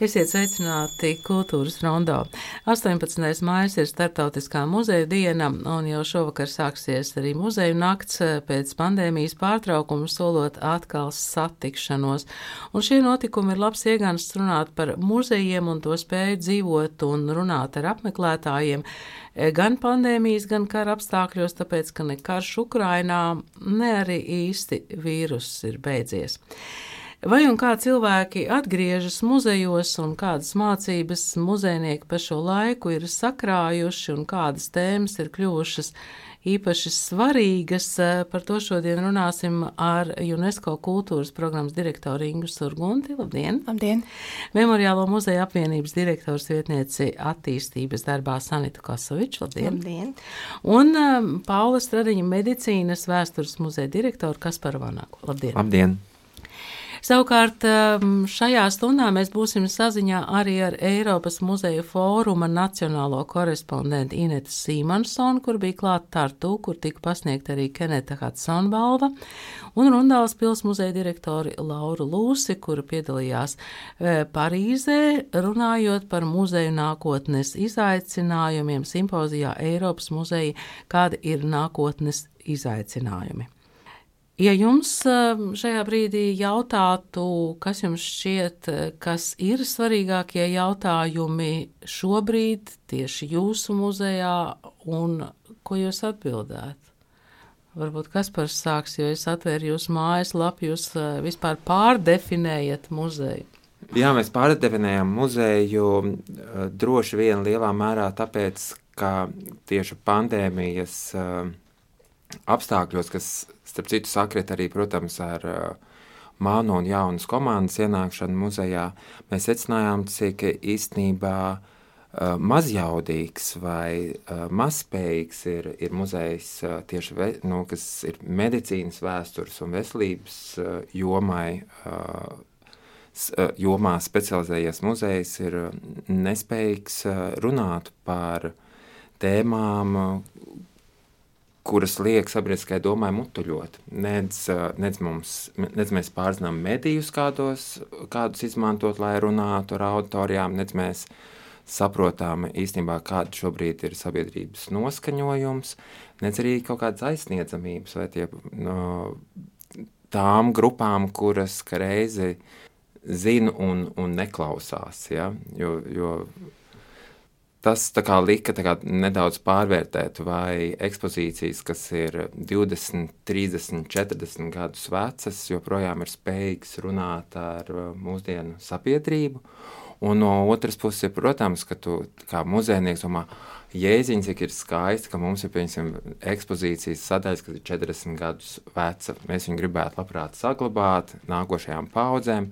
Esiet sveicināti kultūras rondo. 18. mājas ir Startautiskā muzeja diena, un jau šovakar sāksies arī muzeju nakts pēc pandēmijas pārtraukuma, solot atkal satikšanos. Un šie notikumi ir labs iegansts runāt par muzejiem un to spēju dzīvot un runāt ar apmeklētājiem gan pandēmijas, gan kara apstākļos, tāpēc, ka ne karš Ukrainā, ne arī īsti vīruss ir beidzies. Vai un kā cilvēki atgriežas muzejos un kādas mācības muzejnieki pa šo laiku ir sakrājuši un kādas tēmas ir kļuvušas īpaši svarīgas. Par to šodien runāsim ar UNESCO kultūras programmas direktoru Ingu Surgunti. Labdien! Labdien! Memoriālo muzeja apvienības direktors vietnieci attīstības darbā Sanitu Kasoviču. Labdien! Labdien. Un um, Paula Stradiņa medicīnas vēstures muzeja direktoru Kasparu Vanaku. Labdien! Labdien! Savukārt šajā stundā mēs būsim saziņā arī ar Eiropas muzeja fóruma nacionālo korespondentu Inetu Sīmansonu, kur bija klāta Tartu, kur tika pasniegta arī Keneta Hudsona balva, un Rundāls pils muzeja direktori Lauru Lūsi, kura piedalījās Parīzē, runājot par muzeju nākotnes izaicinājumiem simpozijā Eiropas muzeja, kāda ir nākotnes izaicinājumi. Ja jums šajā brīdī jautātu, kas jums šķiet, kas ir svarīgākie jautājumi šobrīd tieši jūsu muzejā, un ko jūs atbildētu? Varbūt kas par sāks, jo es atvēru jūsu mājaslapu, jūs vispār pārdefinējat muzeju. Jā, mēs pārdefinējam muzeju droši vien lielā mērā tāpēc, ka tieši pandēmijas apstākļos, kas Starp citu, sakrit arī, protams, ar uh, manu un jaunas komandas ienākšanu muzejā, mēs secinājām, cik īstenībā uh, mazjaudīgs vai uh, mazspējīgs ir, ir muzejs tieši, ve, nu, kas ir medicīnas vēstures un veselības jomai, jomā specializējies muzejs ir nespējīgs runāt par tēmām, kuras liek sabiedriskajai domai mutuļot. Nedz, nedz, mums, nedz mēs pārzinām medijus, kādos, kādus izmantot, lai runātu ar auditorijām, nedz mēs saprotam īstenībā, kāda šobrīd ir sabiedrības noskaņojums, nedz arī kaut kādas aizsniedzamības vai tie, no, tām grupām, kuras reizi zina un, un neklausās. Ja? Jo, jo tas kā, lika kā, nedaudz pārvērtēt, vai ekspozīcijas, kas ir 20, 30, 40 gadus vecas, joprojām ir spējīgas runāt ar uh, mūsdienu sabiedrību. Un no otras puses, protams, ka tu kā muzejnieks domā, Jēziņš, cik ir skaisti, ka mums ir piemēram, ekspozīcijas sadaļas, kas ir 40 gadus veca. Mēs viņu gribētu labprāt saglabāt nākošajām paudzēm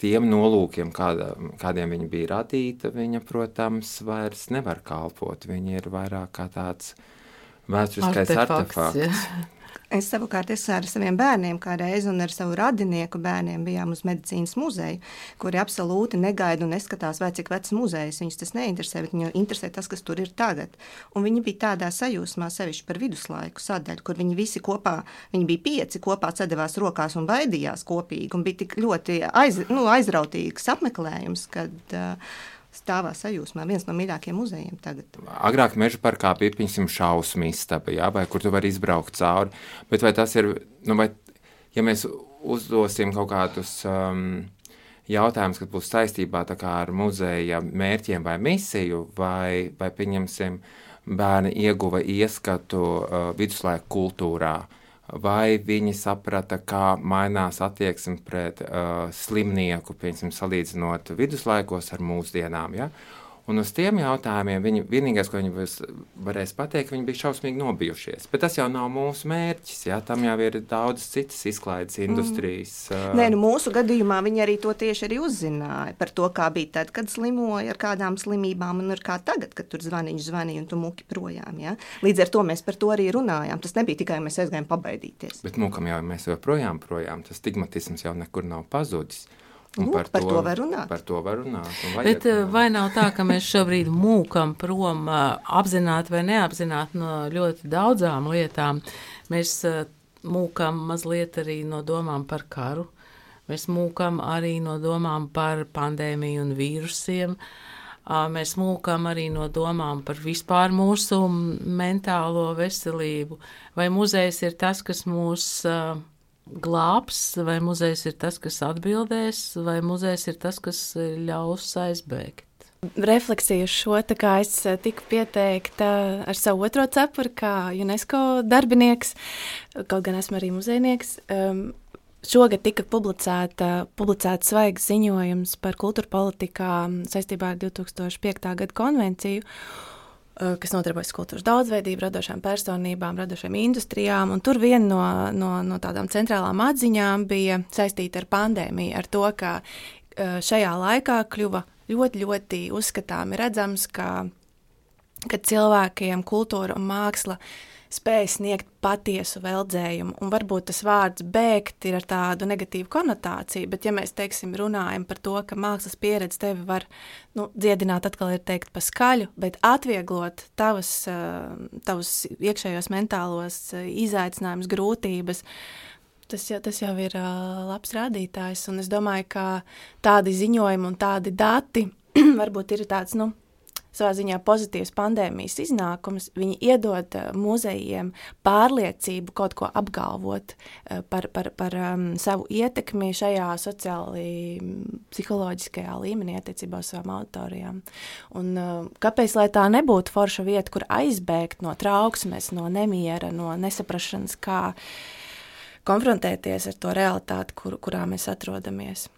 tiem nolūkiem, kāda, kādiem viņa bija radīta, viņa, protams, vairs nevar kalpot. Viņa ir vairāk kā tāds vēsturiskais artefakts. artefakts. Es savukārt es ar saviem bērniem kādreiz un ar savu radinieku bērniem bijām uz medicīnas muzeju, kuri absolūti negaida un neskatās, vai cik vecs muzejs. Viņus tas neinteresē, bet viņu interesē tas, kas tur ir tagad. Un viņi bija tādā sajūsmā, sevišķi par viduslaiku sadaļu, kur viņi visi kopā, viņi bija pieci kopā sadavās rokās un baidījās kopīgi. Un bija tik ļoti aiz, nu, aizrautīgs apmeklējums, kad uh, stāvā sajūsmā. Viens no mīļākajiem muzejiem tagad. Agrāk meža parkā bija piemēram šausmu istaba, jā, vai kur tu vari izbraukt cauri. Bet vai tas ir, nu, vai, ja mēs uzdosim kaut kādus um, jautājumus, kas būs saistībā ar muzeja mērķiem vai misiju, vai, vai pieņemsim, bērni ieguva ieskatu uh, viduslaiku kultūrā. Uh, vai viņi saprata, kā mainās attieksme pret uh, slimnieku, piemēram, salīdzinot viduslaikos ar mūsdienām. Ja? Un uz tiem jautājumiem viņi vienīgais, ko viņi varēs pateikt, viņi bija šausmīgi nobijušies. Bet tas jau nav mūsu mērķis. Jā, tam jau ir daudz citas izklaides mm. industrijas. Mm. Nē, nu mūsu gadījumā viņi arī to tieši arī uzzināja par to, kā bija tad, kad slimoja ar kādām slimībām, un kā tagad, kad tur zvaniņš zvanīja un tu muki projām. Jā. Līdz ar to mēs par to arī runājām. Tas nebija tikai mēs aizgājām pabaidīties. Bet mukam jau mēs joprojām projām. Tas stigmatisms jau nekur nav pazudis. Lūk, par, par to, to var runāt. Par to var runāt. Bet runāt. vai nav tā, ka mēs šobrīd mūkam prom apzināti vai neapzināti no ļoti daudzām lietām? Mēs mūkam mazliet arī no domām par karu. mēs mūkam arī no domām par pandēmiju un vīrusiem. Mēs mūkam arī no domām par vispār mūsu mentālo veselību. Vai muzejs ir tas, kas mūs glābs, vai muzejs ir tas, kas atbildēs, vai muzejs ir tas, kas ļaus aizbēgt? refleksiju uz šo. Es tiku pieteikta ar savu otro cepuri, kā UNESCO darbinieks, kaut gan esmu arī muzejnieks. Um, Šogad tika publicēta, publicēta svaigs ziņojums par kultūra politikā saistībā ar 2005. gada konvenciju, kas nodarbojas ar kultūras daudzveidību, radošām personībām, radošām industrijām. Tur viena no, no, no tādām centrālām atziņām bija saistīta ar pandēmiju, ar to, ka uh, šajā laikā kļuva ļoti, ļoti uzskatāmi redzams, ka, ka cilvēkiem kultūra un māksla uh, spēj sniegt patiesu veldzējumu. Un varbūt tas vārds bēgt ir ar tādu negatīvu konotāciju, bet ja mēs teiksim, runājam par to, ka mākslas pieredze tevi var nu, dziedināt, atkal ir teikt pa skaļu, bet atvieglot tavas, tavus iekšējos mentālos izaicinājumus, grūtības. Tas jau, tas jau ir uh, labs rādītājs, un es domāju, ka tādi ziņojumi un tādi dati varbūt ir tāds, nu, savā ziņā pozitīvs pandēmijas iznākums, viņi iedod uh, muzejiem pārliecību kaut ko apgalvot uh, par, par, par um, savu ietekmi šajā sociāli psiholoģiskajā līmenī attiecībā uz savām autorijām. Un, uh, kāpēc lai tā nebūtu forša vieta, kur aizbēgt no trauksmes, no nemiera, no nesaprašanas, kā konfrontēties ar to realitāti, kur, kurā mēs atrodamies?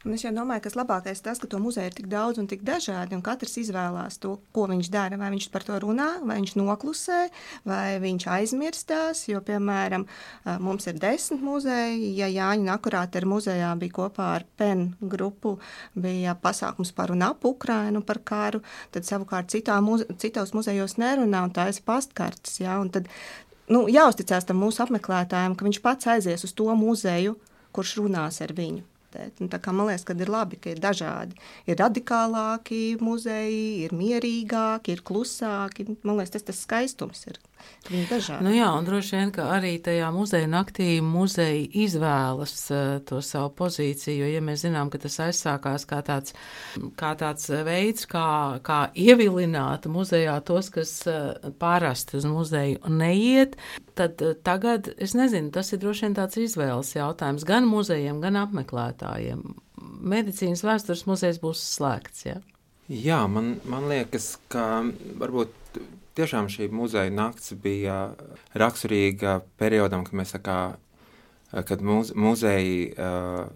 Un es domāju, ka labākais ir tas, ka to muzeju ir tik daudz un tik dažādi, un katrs izvēlās to, ko viņš dara. Vai viņš par to runā, vai viņš noklusē, vai viņš aizmirstās. Jo, piemēram, mums ir desmit muzeji. Ja Jāņa Akurāta ar muzejā bija kopā ar PEN grupu, bija pasākums par un ap Ukrainu par karu, tad savukārt citā muze citos muzejos nerunā un tā ir pastkartes. Ja? Un tad, nu, jāuzticās tam mūsu apmeklētājiem, ka viņš pats aizies uz to muzeju, kurš runās ar viņu vērtēt. Un, kā, man liekas, ka ir labi, ka ir dažādi. Ir radikālāki muzeji, ir mierīgāki, ir klusāki. Man liekas, tas tas skaistums ir. Viņi dažādi. Nu jā, un droši vien, ka arī tajā muzeja naktī muzeja izvēlas uh, to savu pozīciju, jo, ja mēs zinām, ka tas aizsākās kā tāds, kā tāds veids, kā, kā ievilināt muzejā tos, kas uh, pārasti uz muzeju neiet, tad uh, tagad, es nezinu, tas ir droši vien tāds izvēles jautājums gan muzejiem, gan apmeklētājiem. Medicīnas vēstures muzejs būs slēgts, ja? Jā, man, man liekas, ka varbūt tiešām šī muzeja nakts bija raksturīga periodam, kad mēs kā, kad muze, muzeji uh,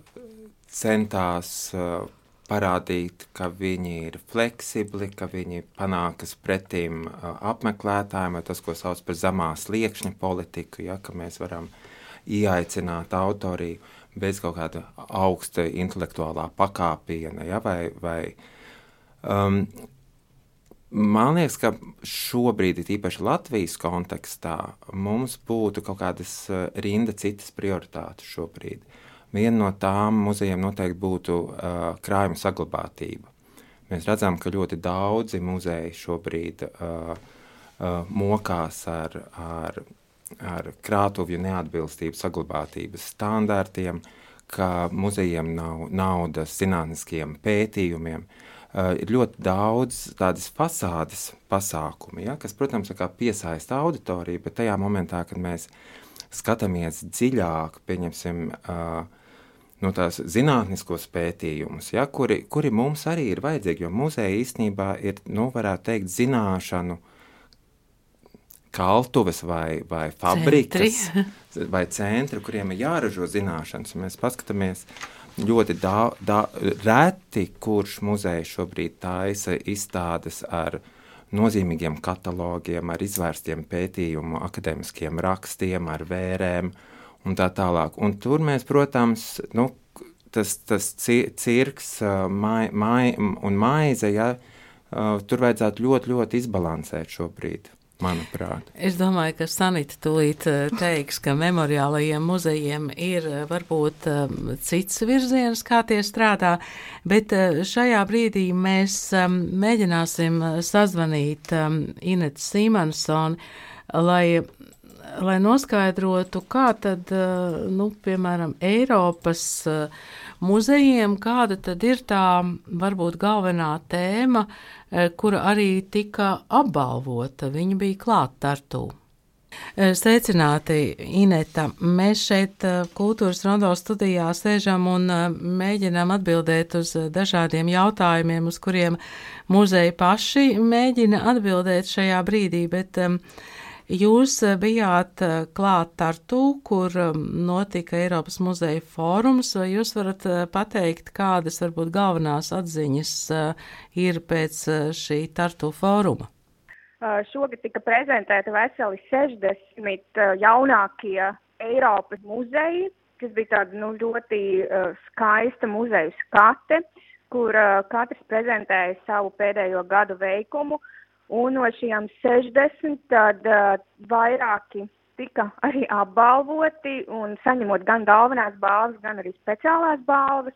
centās uh, parādīt, ka viņi ir fleksibli, ka viņi panākas pretim uh, apmeklētājiem, tas, ko sauc par zemā sliekšņa politiku, ja, ka mēs varam ieaicināt autoriju bez kaut kāda augsta intelektuālā pakāpiena, ja, vai, vai um, Man liekas, ka šobrīd, īpaši Latvijas kontekstā, mums būtu kaut kādas eh, rinda citas prioritātes šobrīd. Viena no tām muzejiem noteikti būtu uh, krājuma saglabātība. Mēs redzam, ka ļoti daudzi muzeji šobrīd uh, uh, mokās ar, ar, ar krātuvju neatbilstību saglabātības standartiem, ka muzejiem nav naudas zinātniskiem pētījumiem. Uh, ir ļoti daudz tādas fasādes pasākumu, ja, kas, protams, piesaista auditoriju, bet tajā momentā, kad mēs skatāmies dziļāk, pieņemsim, uh, no tās zinātniskos pētījumus, ja, kuri, kuri mums arī ir vajadzīgi, jo muzeja īstenībā ir, nu, varētu teikt, zināšanu kaltuves vai, vai fabrikas centri. vai centri, kuriem ir jāražo zināšanas. Mēs paskatāmies ļoti da, da, reti, kurš muzejs šobrīd taisa izstādes ar nozīmīgiem katalogiem, ar izvērstiem pētījumu, akadēmiskiem rakstiem, ar vērēm un tā tālāk. Un tur mēs, protams, nu, tas, tas cirks mai, mai, un maize, ja, tur vajadzētu ļoti, ļoti izbalansēt šobrīd manuprāt. Es domāju, ka Sanita tūlīt eh, teiks, ka memoriālajiem muzejiem ir eh, varbūt eh, cits virziens, kā tie strādā, bet šajā brīdī mēs mēģināsim sazvanīt Inetu Simonsonu, lai lai noskaidrotu, kā tad, nu, piemēram, Eiropas muzejiem, kāda tad ir tā varbūt galvenā tēma, kura arī tika apbalvota. Viņa bija klāt Tartū. Sveicināti, Ineta. Mēs šeit kultūras rondo studijā sēžam un mēģinām atbildēt uz dažādiem jautājumiem, uz kuriem muzeji paši mēģina atbildēt šajā brīdī, bet um, Jūs bijāt klāt Tartu, kur notika Eiropas muzeja fórums, vai jūs varat pateikt, kādas varbūt galvenās atziņas ir pēc šī Tartu fóruma? Šogad tika prezentēta veseli 60 jaunākie Eiropas muzeji, kas bija tāda nu, ļoti skaista muzeja skate, kur katrs prezentēja savu pēdējo gadu veikumu. Un no šiem 60 tad vairāki tika arī apbalvoti un saņemot gan galvenās balvas, gan arī speciālās balvas.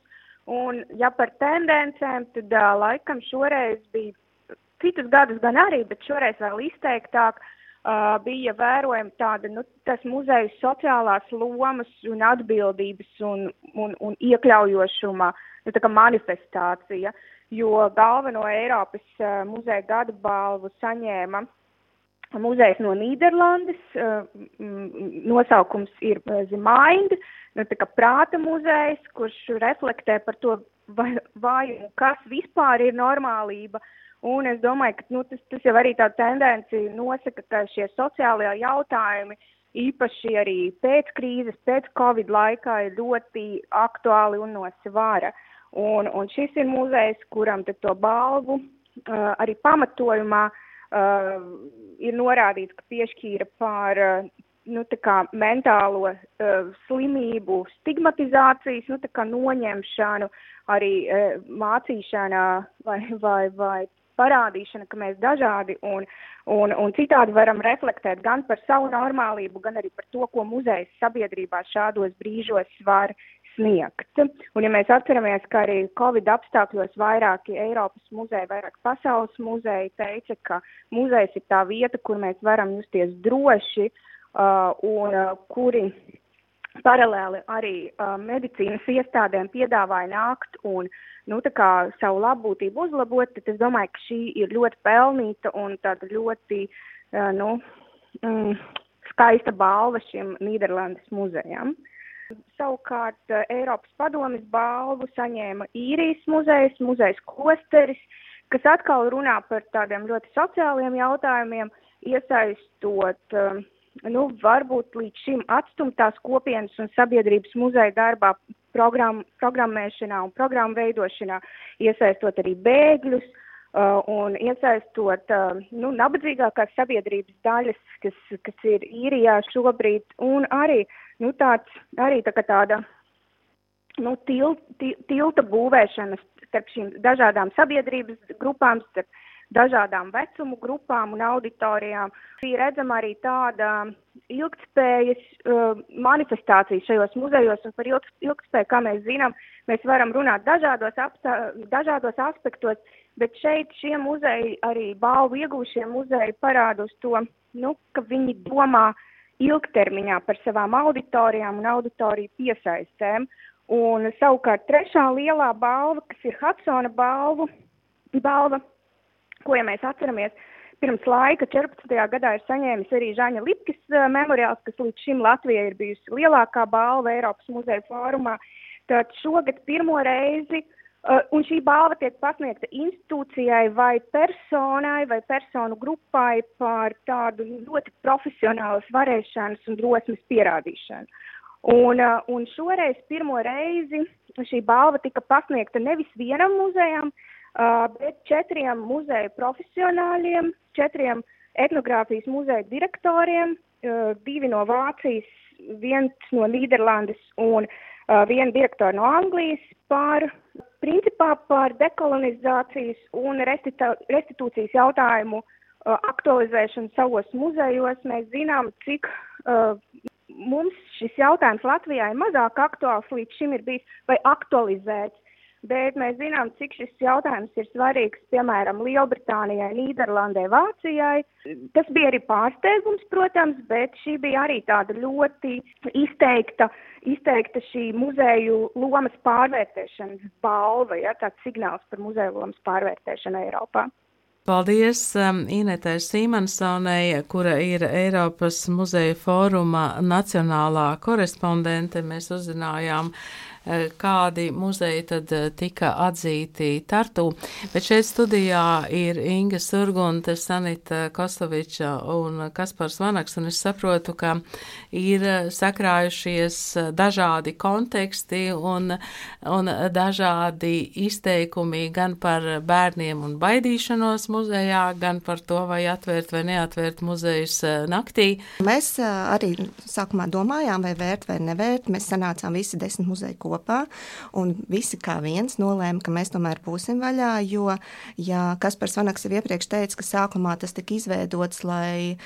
Un, ja par tendencēm, tad uh, laikam šoreiz bija citus gadus gan arī, bet šoreiz vēl izteiktāk uh, bija vērojama tāda, nu, tas muzejas sociālās lomas un atbildības un, un, un iekļaujošuma, nu, manifestācija, jo galveno Eiropas uh, muzeja gada balvu saņēma muzejs no Nīderlandes, uh, nosaukums ir The Mind, nu, tā kā prāta muzejs, kurš reflektē par to, vai kas vispār ir normālība, uh, Un es domāju, ka nu, tas, tas jau arī tā tendencija nosaka, ka šie sociālajie jautājumi, īpaši arī pēc krīzes, pēc Covid laikā, ir ļoti aktuāli un no svara. Un, un šis ir muzejs, kuram to balvu uh, arī pamatojumā uh, ir norādīts, ka piešķīra par uh, nu, mentālo uh, slimību stigmatizācijas, nu, noņemšanu, arī uh, mācīšana vai, vai, vai parādīšana, ka mēs dažādi un, un, un citādi varam reflektēt gan par savu normālību, gan arī par to, ko muzejs sabiedrībā šādos brīžos var sniegt. Un ja mēs atceramies, ka arī Covid apstākļos vairāki Eiropas muzeji, vairāk pasaules muzeji teica, ka muzejs ir tā vieta, kur mēs varam justies droši uh, un uh, kuri paralēli arī uh, medicīnas iestādēm piedāvāja nākt un uh, nu, savu labbūtību uzlabot, tad es domāju, ka šī ir ļoti pelnīta un tāda ļoti uh, nu, mm, skaista balva šim Nīderlandes muzejam. Savukārt uh, Eiropas padomis balvu saņēma īrijas muzejs, muzejs klosteris, kas atkal runā par tādiem ļoti sociāliem jautājumiem, iesaistot uh, nu, varbūt līdz šim atstumtās kopienas un sabiedrības muzeja darbā program, programmēšanā un programmu veidošanā, iesaistot arī bēgļus un iesaistot uh, nu, nabadzīgākās sabiedrības daļas, kas, kas ir īrijā šobrīd, un arī, nu, tāds, arī tā tāda nu, til, til, tilta būvēšanas starp šīm dažādām sabiedrības grupām, starp dažādām vecumu grupām un auditorijām. Ir redzama arī tāda ilgtspējas uh, manifestācija šajos muzejos, un par ilg, ilgtspēju, kā mēs zinām, mēs varam runāt dažādos, apstā, dažādos aspektos, bet šeit šie muzeji, arī balvu iegūšie muzeji parāda uz to, nu, ka viņi domā ilgtermiņā par savām auditorijām un auditoriju piesaistēm. Un savukārt trešā lielā balva, kas ir Hudsona balvu, balva, ko, ja mēs atceramies, pirms laika, 14. gadā ir saņēmis arī Žaņa Lipkis uh, memoriāls, kas līdz šim Latvijai ir bijusi lielākā balva Eiropas muzeja fórumā. Tad šogad pirmo reizi, uh, un šī balva tiek pasniegta institūcijai vai personai vai personu grupai par tādu ļoti profesionālas varēšanas un drosmes pierādīšanu. Un, uh, un šoreiz pirmo reizi šī balva tika pasniegta nevis vienam muzejam, uh, bet četriem muzeja profesionāļiem, četriem etnogrāfijas muzeja direktoriem, divi no Vācijas, viens no Nīderlandes un viena direktora no Anglijas par principā par dekolonizācijas un restitūcijas jautājumu aktualizēšanu savos muzejos. Mēs zinām, cik mums šis jautājums Latvijā ir mazāk aktuāls līdz šim ir bijis vai aktualizēts bet mēs zinām, cik šis jautājums ir svarīgs, piemēram, Lielbritānijai, Nīderlandē, Vācijai. Tas bija arī pārsteigums, protams, bet šī bija arī tāda ļoti izteikta, izteikta šī muzeju lomas pārvērtēšanas balva, ja, tāds signāls par muzeju lomas pārvērtēšanu Eiropā. Paldies um, Inetai Sīmansonai, kura ir Eiropas muzeja fóruma nacionālā korespondente. Mēs uzzinājām uh, kādi muzeji tad eh, tika atzīti Tartu. Bet šeit studijā ir Inga Surgunte, Sanita Kostoviča un Kaspars Vanaks, un es saprotu, ka ir eh, sakrājušies dažādi konteksti un, un dažādi izteikumi gan par bērniem un baidīšanos muzejā, gan par to, vai atvērt vai neatvērt muzejus naktī. Mēs arī sākumā domājām, vai vērt vai nevērt. Mēs sanācām visi desmit muzeju kopā kopā. Visi kā viens nolēma, ka mēs tomēr būsim vaļā. Jo, ja Kaspars Vanaks jau iepriekš teica, ka sākumā tas tika izveidots, lai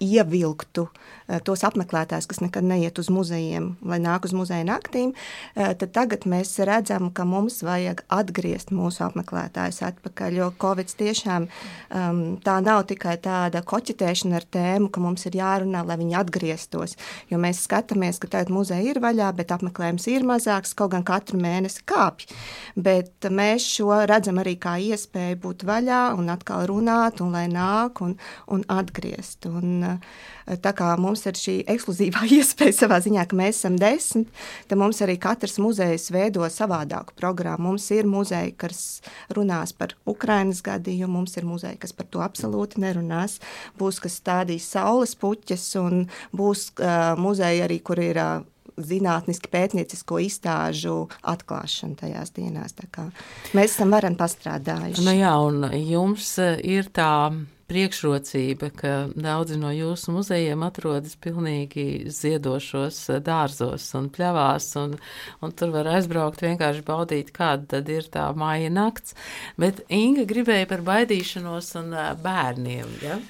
ievilktu eh, tos apmeklētājus, kas nekad neiet uz muzejiem, lai nāk uz muzeja naktīm, eh, tad tagad mēs redzam, ka mums vajag atgriezt mūsu apmeklētājus atpakaļ. Jo Covid tiešām um, tā nav tikai tāda koķitēšana ar tēmu, ka mums ir jārunā, lai viņi atgrieztos. Jo mēs skatāmies, ka tagad muzeja ir vaļā, bet apmeklējums ir mazāks, kaut gan katru mēnesi kāpj. Bet mēs šo redzam arī kā iespēju būt vaļā un atkal runāt, un lai nāk un, un atgriezt. Un, tā kā mums ir šī ekskluzīvā iespēja savā ziņā, ka mēs esam desmit, tad mums arī katrs muzejs veido savādāku programmu. Mums ir muzeji, kas runās par Ukrainas gadījumu, mums ir muzeji, kas par to absolūti nerunās. Būs, kas stādīs saules puķes, un būs uh, muzeji arī, kur ir. Uh, zinātniski pētniecisko izstāžu atklāšana tajās dienās. Mēs esam varam pastrādājuši. Nu jā, un jums ir tā priekšrocība, ka daudzi no jūsu muzejiem atrodas pilnīgi ziedošos dārzos un pļavās, un, un tur var aizbraukt vienkārši baudīt, kāda tad ir tā māja nakts. Bet Inga gribēja par baidīšanos un bērniem, ja?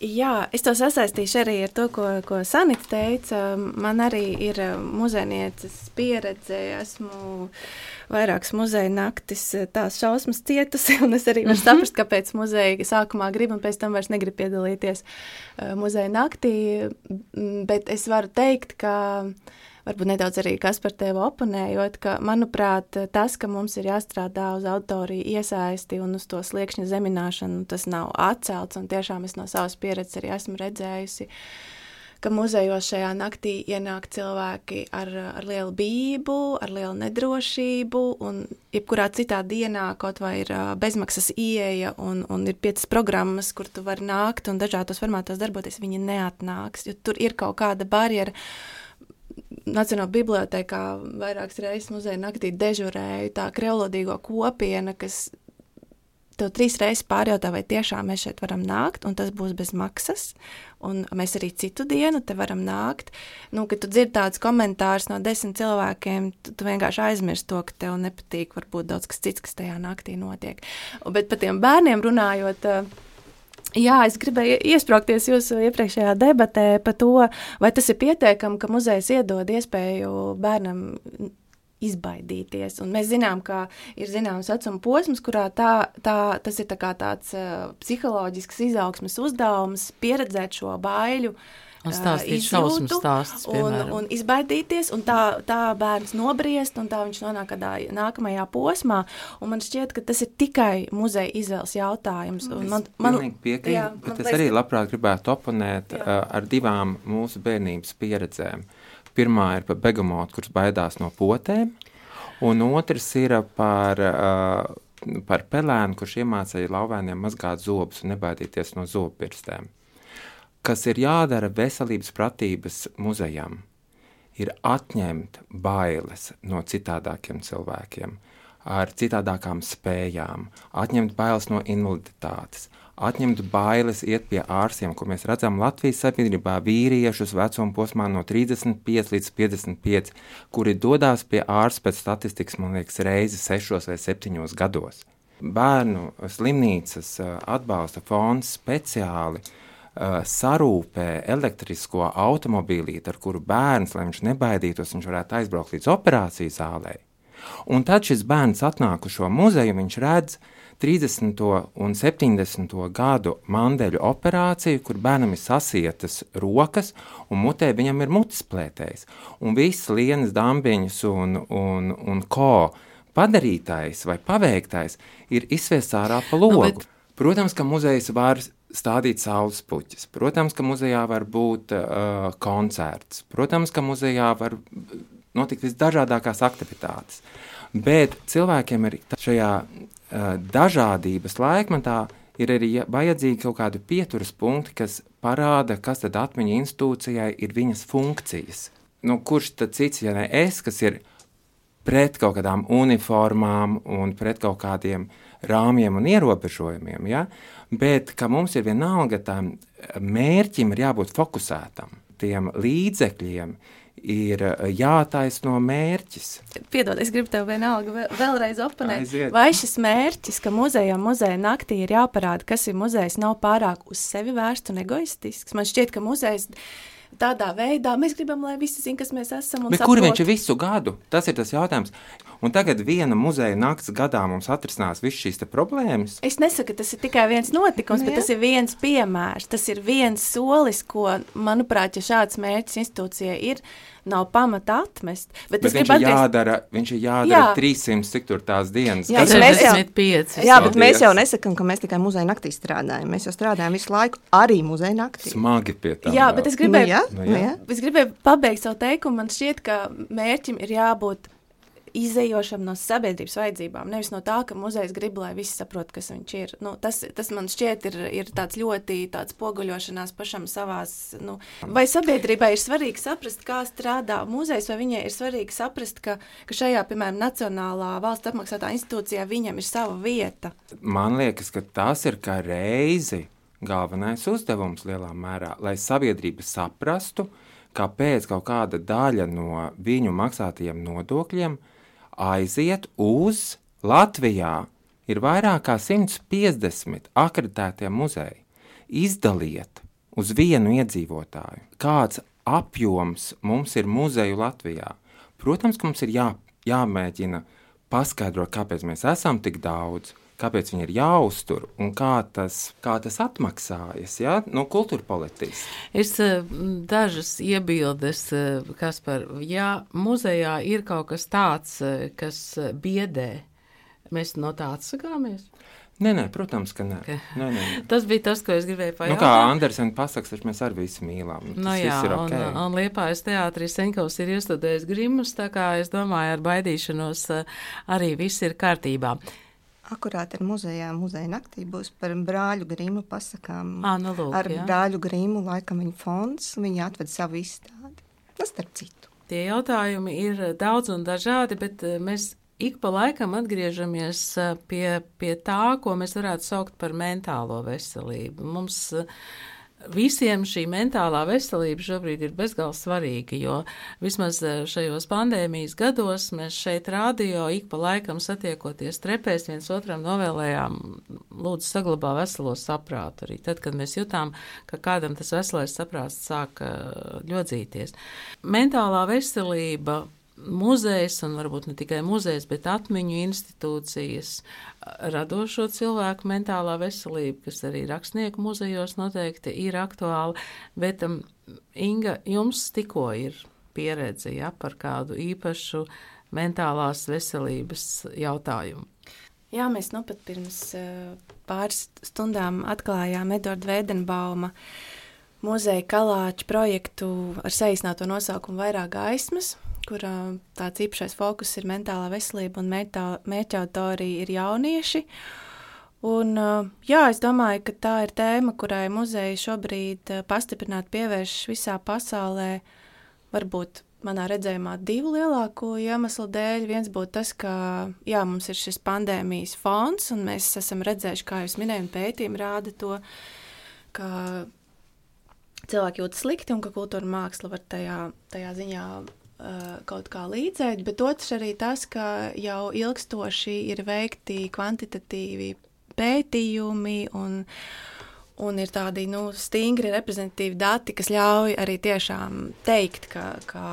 Jā, es to sasaistīšu arī ar to, ko, ko Sanita teica. Man arī ir muzejnieces pieredze. Esmu vairākas muzeja naktis tās šausmas cietusi, un es arī varu mhm. saprast, kāpēc muzeja sākumā grib un pēc tam vairs negrib piedalīties muzeja naktī. Bet es varu teikt, ka varbūt nedaudz arī kas par tevi oponējot, ka, manuprāt, tas, ka mums ir jāstrādā uz autoriju iesaisti un uz to sliekšņa zemināšanu, tas nav atcelts, un tiešām es no savas pieredzes arī esmu redzējusi, ka muzejos šajā naktī ienāk cilvēki ar, ar lielu bību, ar lielu nedrošību, un jebkurā citā dienā kaut vai ir bezmaksas ieeja un, un ir piecas programmas, kur tu vari nākt un dažādos formātos darboties, viņi neatnāks, jo tur ir kaut kāda barjera, Nacionālajā bibliotekā vairākas reizes muzeja naktī dežurēja tā kreolodīgo kopiena, kas tev trīs reizes pārjautā, vai tiešām mēs šeit varam nākt, un tas būs bez maksas. Un mēs arī citu dienu te varam nākt. Nu, kad tu dzirdi tādus komentārus no desmit cilvēkiem, tu, tu vienkārši aizmirsti to, ka tev nepatīk varbūt daudz kas cits, kas tajā naktī notiek. Bet par tiem bērniem runājot. Uh, Jā, es gribēju iesprāgties jūsu iepriekšējā debatē par to, vai tas ir pietiekami, ka muzejs iedod iespēju bērnam izbaidīties. Un mēs zinām, ka ir zināms vecuma posms, kurā tā, tā, tas ir tā tāds uh, psiholoģisks izaugsmes uzdevums, pieredzēt šo baiļu. Uh, Un stāstīt šausmu stāstus, piemēram. Un, un izbaidīties, un tā, tā bērns nobriest, un tā viņš nonāk kādā nākamajā posmā. Un man šķiet, ka tas ir tikai muzeja izvēles jautājums. Un man, man, piekrīt, jā, bet man es arī labprāt gribētu oponēt jā. uh, ar divām mūsu bērnības pieredzēm. Pirmā ir par begamotu, kurš baidās no potēm, un otrs ir par, uh, par pelēnu, kurš iemācīja lauvēniem mazgāt zobus un nebaidīties no zobpirstēm kas ir jādara veselības pratības muzejam, ir atņemt bailes no citādākiem cilvēkiem, ar citādākām spējām, atņemt bailes no invaliditātes, atņemt bailes iet pie ārstiem, ko mēs redzam Latvijas sabiedrībā vīriešus vecuma posmā no 35 līdz 55, kuri dodas pie ārsta pēc statistikas, man liekas, reizi 6 vai 7 gados. Bērnu slimnīcas atbalsta fonds speciāli uh, sarūpē elektrisko automobīlīti, ar kuru bērns, lai viņš nebaidītos, viņš varētu aizbraukt līdz operācijas zālē. Un tad šis bērns atnāk uz šo muzeju, viņš redz 30. un 70. gadu mandeļu operāciju, kur bērnam ir sasietas rokas, un mutē viņam ir mutes plētējs. Un viss lienas dambiņas un, un, un ko padarītais vai paveiktais ir izsviests ārā pa logu. No, bet... Protams, ka muzejs var stādīt saules puķis. Protams, ka muzejā var būt uh, koncerts. Protams, ka muzejā var notikt visdažādākās aktivitātes. Bet cilvēkiem ir šajā uh, dažādības laikmetā ir arī vajadzīgi kaut kādi pieturas punkti, kas parāda, kas tad atmiņa institūcijai ir viņas funkcijas. Nu, kurš tad cits, ja ne es, kas ir pret kaut kādām uniformām un pret kaut kādiem rāmjiem un ierobežojumiem, ja? Bet ka mums ir vienalga tam mērķim ir jābūt fokusētam, tiem līdzekļiem ir jātaisno mērķis. Piedod, es gribu tev vienalga vēlreiz oponēt. Vai šis mērķis, ka muzejā muzeja naktī ir jāparāda, kas ir muzejs, nav pārāk uz sevi vērsts un egoistisks? Man šķiet, ka muzejs tādā veidā. Mēs gribam, lai visi zinātu, kas mēs esam. Bet saprot. kur viņš ir visu gadu? Tas ir tas jautājums. Un tagad viena muzeja nakts gadā mums atrisinās visas šīs problēmas. Es nesaku, ka tas ir tikai viens notikums, nu, bet tas ir viens piemērs. Tas ir viens solis, ko, manuprāt, ja šāds mērķis institūcijai ir, nav pamata atmest. Bet, bet viņš, ir atgriezt... jādara, viņš ir jādara jā. 300, cik tur tās dienas. Jā, mēs jau, jā, bet mēs jau nesakām, ka mēs tikai muzeja naktī strādājam. Mēs jau strādājam visu laiku arī muzeja naktī. Smagi pie tā. Jā, bet es gribēju, nu, jā, nu, jā. Nu, jā. Es gribēju pabeigt savu teikumu. Man šķiet, ka mērķim ir jābūt izējošam no sabiedrības vajadzībām. Nevis no tā, ka muzejs grib, lai visi saprot, kas viņš ir. Nu, tas, tas man šķiet, ir, ir tāds ļoti tāds poguļošanās pašam savās. Nu, vai sabiedrībai ir svarīgi saprast, kā strādā muzejs, vai viņai ir svarīgi saprast, ka, ka šajā, piemēram, Nacionālā valsts apmaksātā institūcijā viņam ir sava vieta? Man liekas, ka tas ir kā reizi galvenais uzdevums lielā mērā, lai sabiedrība saprastu, kāpēc kaut kāda daļa no viņu maksātajiem nodokļiem aiziet uz Latvijā. Ir vairāk kā 150 akreditētie muzeji. Izdaliet uz vienu iedzīvotāju, kāds apjoms mums ir muzeju Latvijā. Protams, ka mums ir jā, jāmēģina paskaidrot, kāpēc mēs esam tik daudz, kāpēc viņi ir jāuztur un kā tas, kā tas atmaksājas ja? no kultūra politikas. Es eh, dažas iebildes, eh, kas par, ja muzejā ir kaut kas tāds, eh, kas biedē, mēs no tā atsakāmies. Nē, nē, protams, ka nē. Okay. nē, nē, nē. Tas bija tas, ko es gribēju pajautāt. Nu, kā Andersena pasaka, taču mēs arī visi mīlām. Nu, jā, okay. un, un Liepājas teātrī Senkovs ir iestudējis grimus, tā kā es domāju, ar baidīšanos arī viss ir kārtībā. Akurāt ar muzejā, muzeja naktī būs par brāļu grīmu pasakām. À, nu lūk, ar jā. brāļu grīmu laikam viņa fonds, viņi atved savu izstādi. Tas starp citu. Tie jautājumi ir daudz un dažādi, bet eh, mēs ik pa laikam atgriežamies eh, pie, pie tā, ko mēs varētu saukt par mentālo veselību. Mums uh, Visiem šī mentālā veselība šobrīd ir bezgalīgi svarīga, jo vismaz eh, šajos pandēmijas gados mēs šeit rādio ik pa laikam satiekoties trepēs viens otram novēlējām, lūdzu, saglabā veselo saprātu. Arī tad, kad mēs jutām, ka kādam tas veselais saprāts sāk ļodzīties. Mentālā veselība muzejs, un varbūt ne tikai muzejs, bet atmiņu institūcijas, radošo cilvēku mentālā veselība, kas arī rakstnieku muzejos noteikti ir aktuāla. Bet, um, Inga, jums tikko ir pieredze ja, par kādu īpašu mentālās veselības jautājumu. Jā, mēs nu pat pirms uh, pāris stundām atklājām Edvarda Vēdenbauma muzeja kalāču projektu ar saīsināto nosaukumu Vairāk gaismas, kur tāds īpašais fokus ir mentālā veselība un mērķa autorija ir jaunieši. Un, jā, es domāju, ka tā ir tēma, kurai muzeja šobrīd pastiprināti pievēršas visā pasaulē. Varbūt manā redzējumā divu lielāko iemeslu dēļ. Viens būtu tas, ka jā, mums ir šis pandēmijas fons, un mēs esam redzējuši, kā jūs minējāt, pētījumi rāda to, ka cilvēki jūtas slikti un ka kultūra māksla var tajā, tajā ziņā kaut kā līdzēt, bet otrs arī tas, ka jau ilgstoši ir veikti kvantitatīvi pētījumi un, un ir tādi nu, stingri reprezentatīvi dati, kas ļauj arī tiešām teikt, ka, ka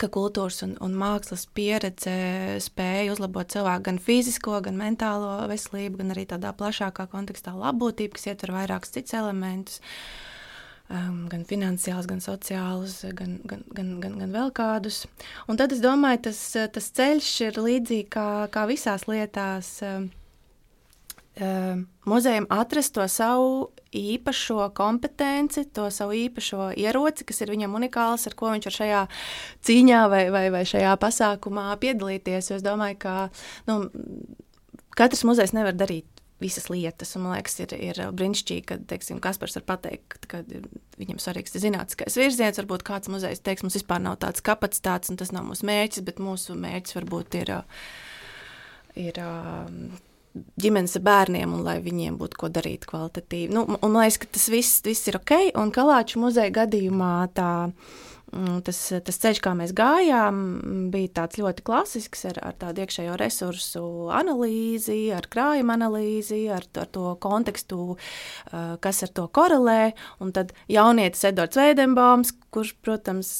ka kultūras un, un mākslas pieredze spēja uzlabot cilvēku gan fizisko, gan mentālo veselību, gan arī tādā plašākā kontekstā labbūtību, kas ietver vairākus citus elementus. Um, gan finansiāls, gan sociāls, gan, gan, gan, gan, gan vēl kādus. Un tad es domāju, tas, tas ceļš ir līdzīgs kā, kā visās lietās. Um, um, muzejam atrast to savu īpašo kompetenci, to savu īpašo ieroci, kas ir viņam unikāls, ar ko viņš var šajā cīņā vai, vai, vai šajā pasākumā piedalīties. Jo es domāju, ka nu, katrs muzejs nevar darīt visas lietas. Un, man liekas, ir, ir brīnišķīgi, ka teiksim, Kaspars var pateikt, ka viņam svarīgs ir zinātniskais virziens. Varbūt kāds muzejs teiks, mums vispār nav tāds kapacitāts, un tas nav mūsu mērķis, bet mūsu mērķis varbūt ir. ir ģimenes bērniem, un lai viņiem būtu ko darīt kvalitatīvi. Nu, un man liekas, ka tas viss, viss ir ok. Un Kalāču muzeja gadījumā tā, mm, tas, tas ceļš, kā mēs gājām, bija tāds ļoti klasisks ar, ar tādu iekšējo resursu analīzi, ar krājuma analīzi, ar, ar to kontekstu, kas ar to korelē. Un tad jaunietis Edvards Veidenbaums, kurš, protams,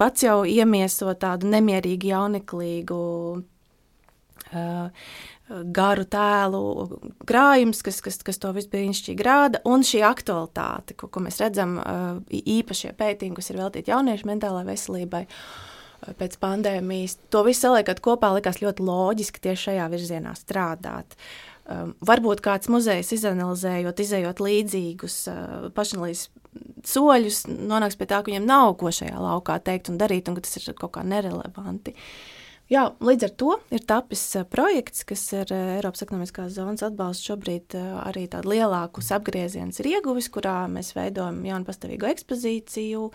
pats jau iemieso tādu nemierīgu, jauneklīgu uh, garu tēlu krājums, kas, kas, kas to visu brīnišķīgi rāda, un šī aktualitāte, ko, ko mēs redzam, īpašie pētījumi, kas ir veltīti jauniešu mentālajai veselībai. Pēc pandēmijas to visu saliekot kopā, likās ļoti loģiski tieši šajā virzienā strādāt. Um, varbūt kāds muzejs izanalizējot, izējot līdzīgus uh, pašnelīs soļus, nonāks pie tā, ka viņam nav ko šajā laukā teikt un darīt, un ka tas ir kaut kā nerelevanti. Uh, Jā, līdz ar to ir tapis projekts, kas ir Eiropas ekonomiskās zonas atbalsts. Šobrīd arī tādu lielāku apgriezienu ir ieguvis, kurā mēs veidojam jaunu pastāvīgu ekspozīciju.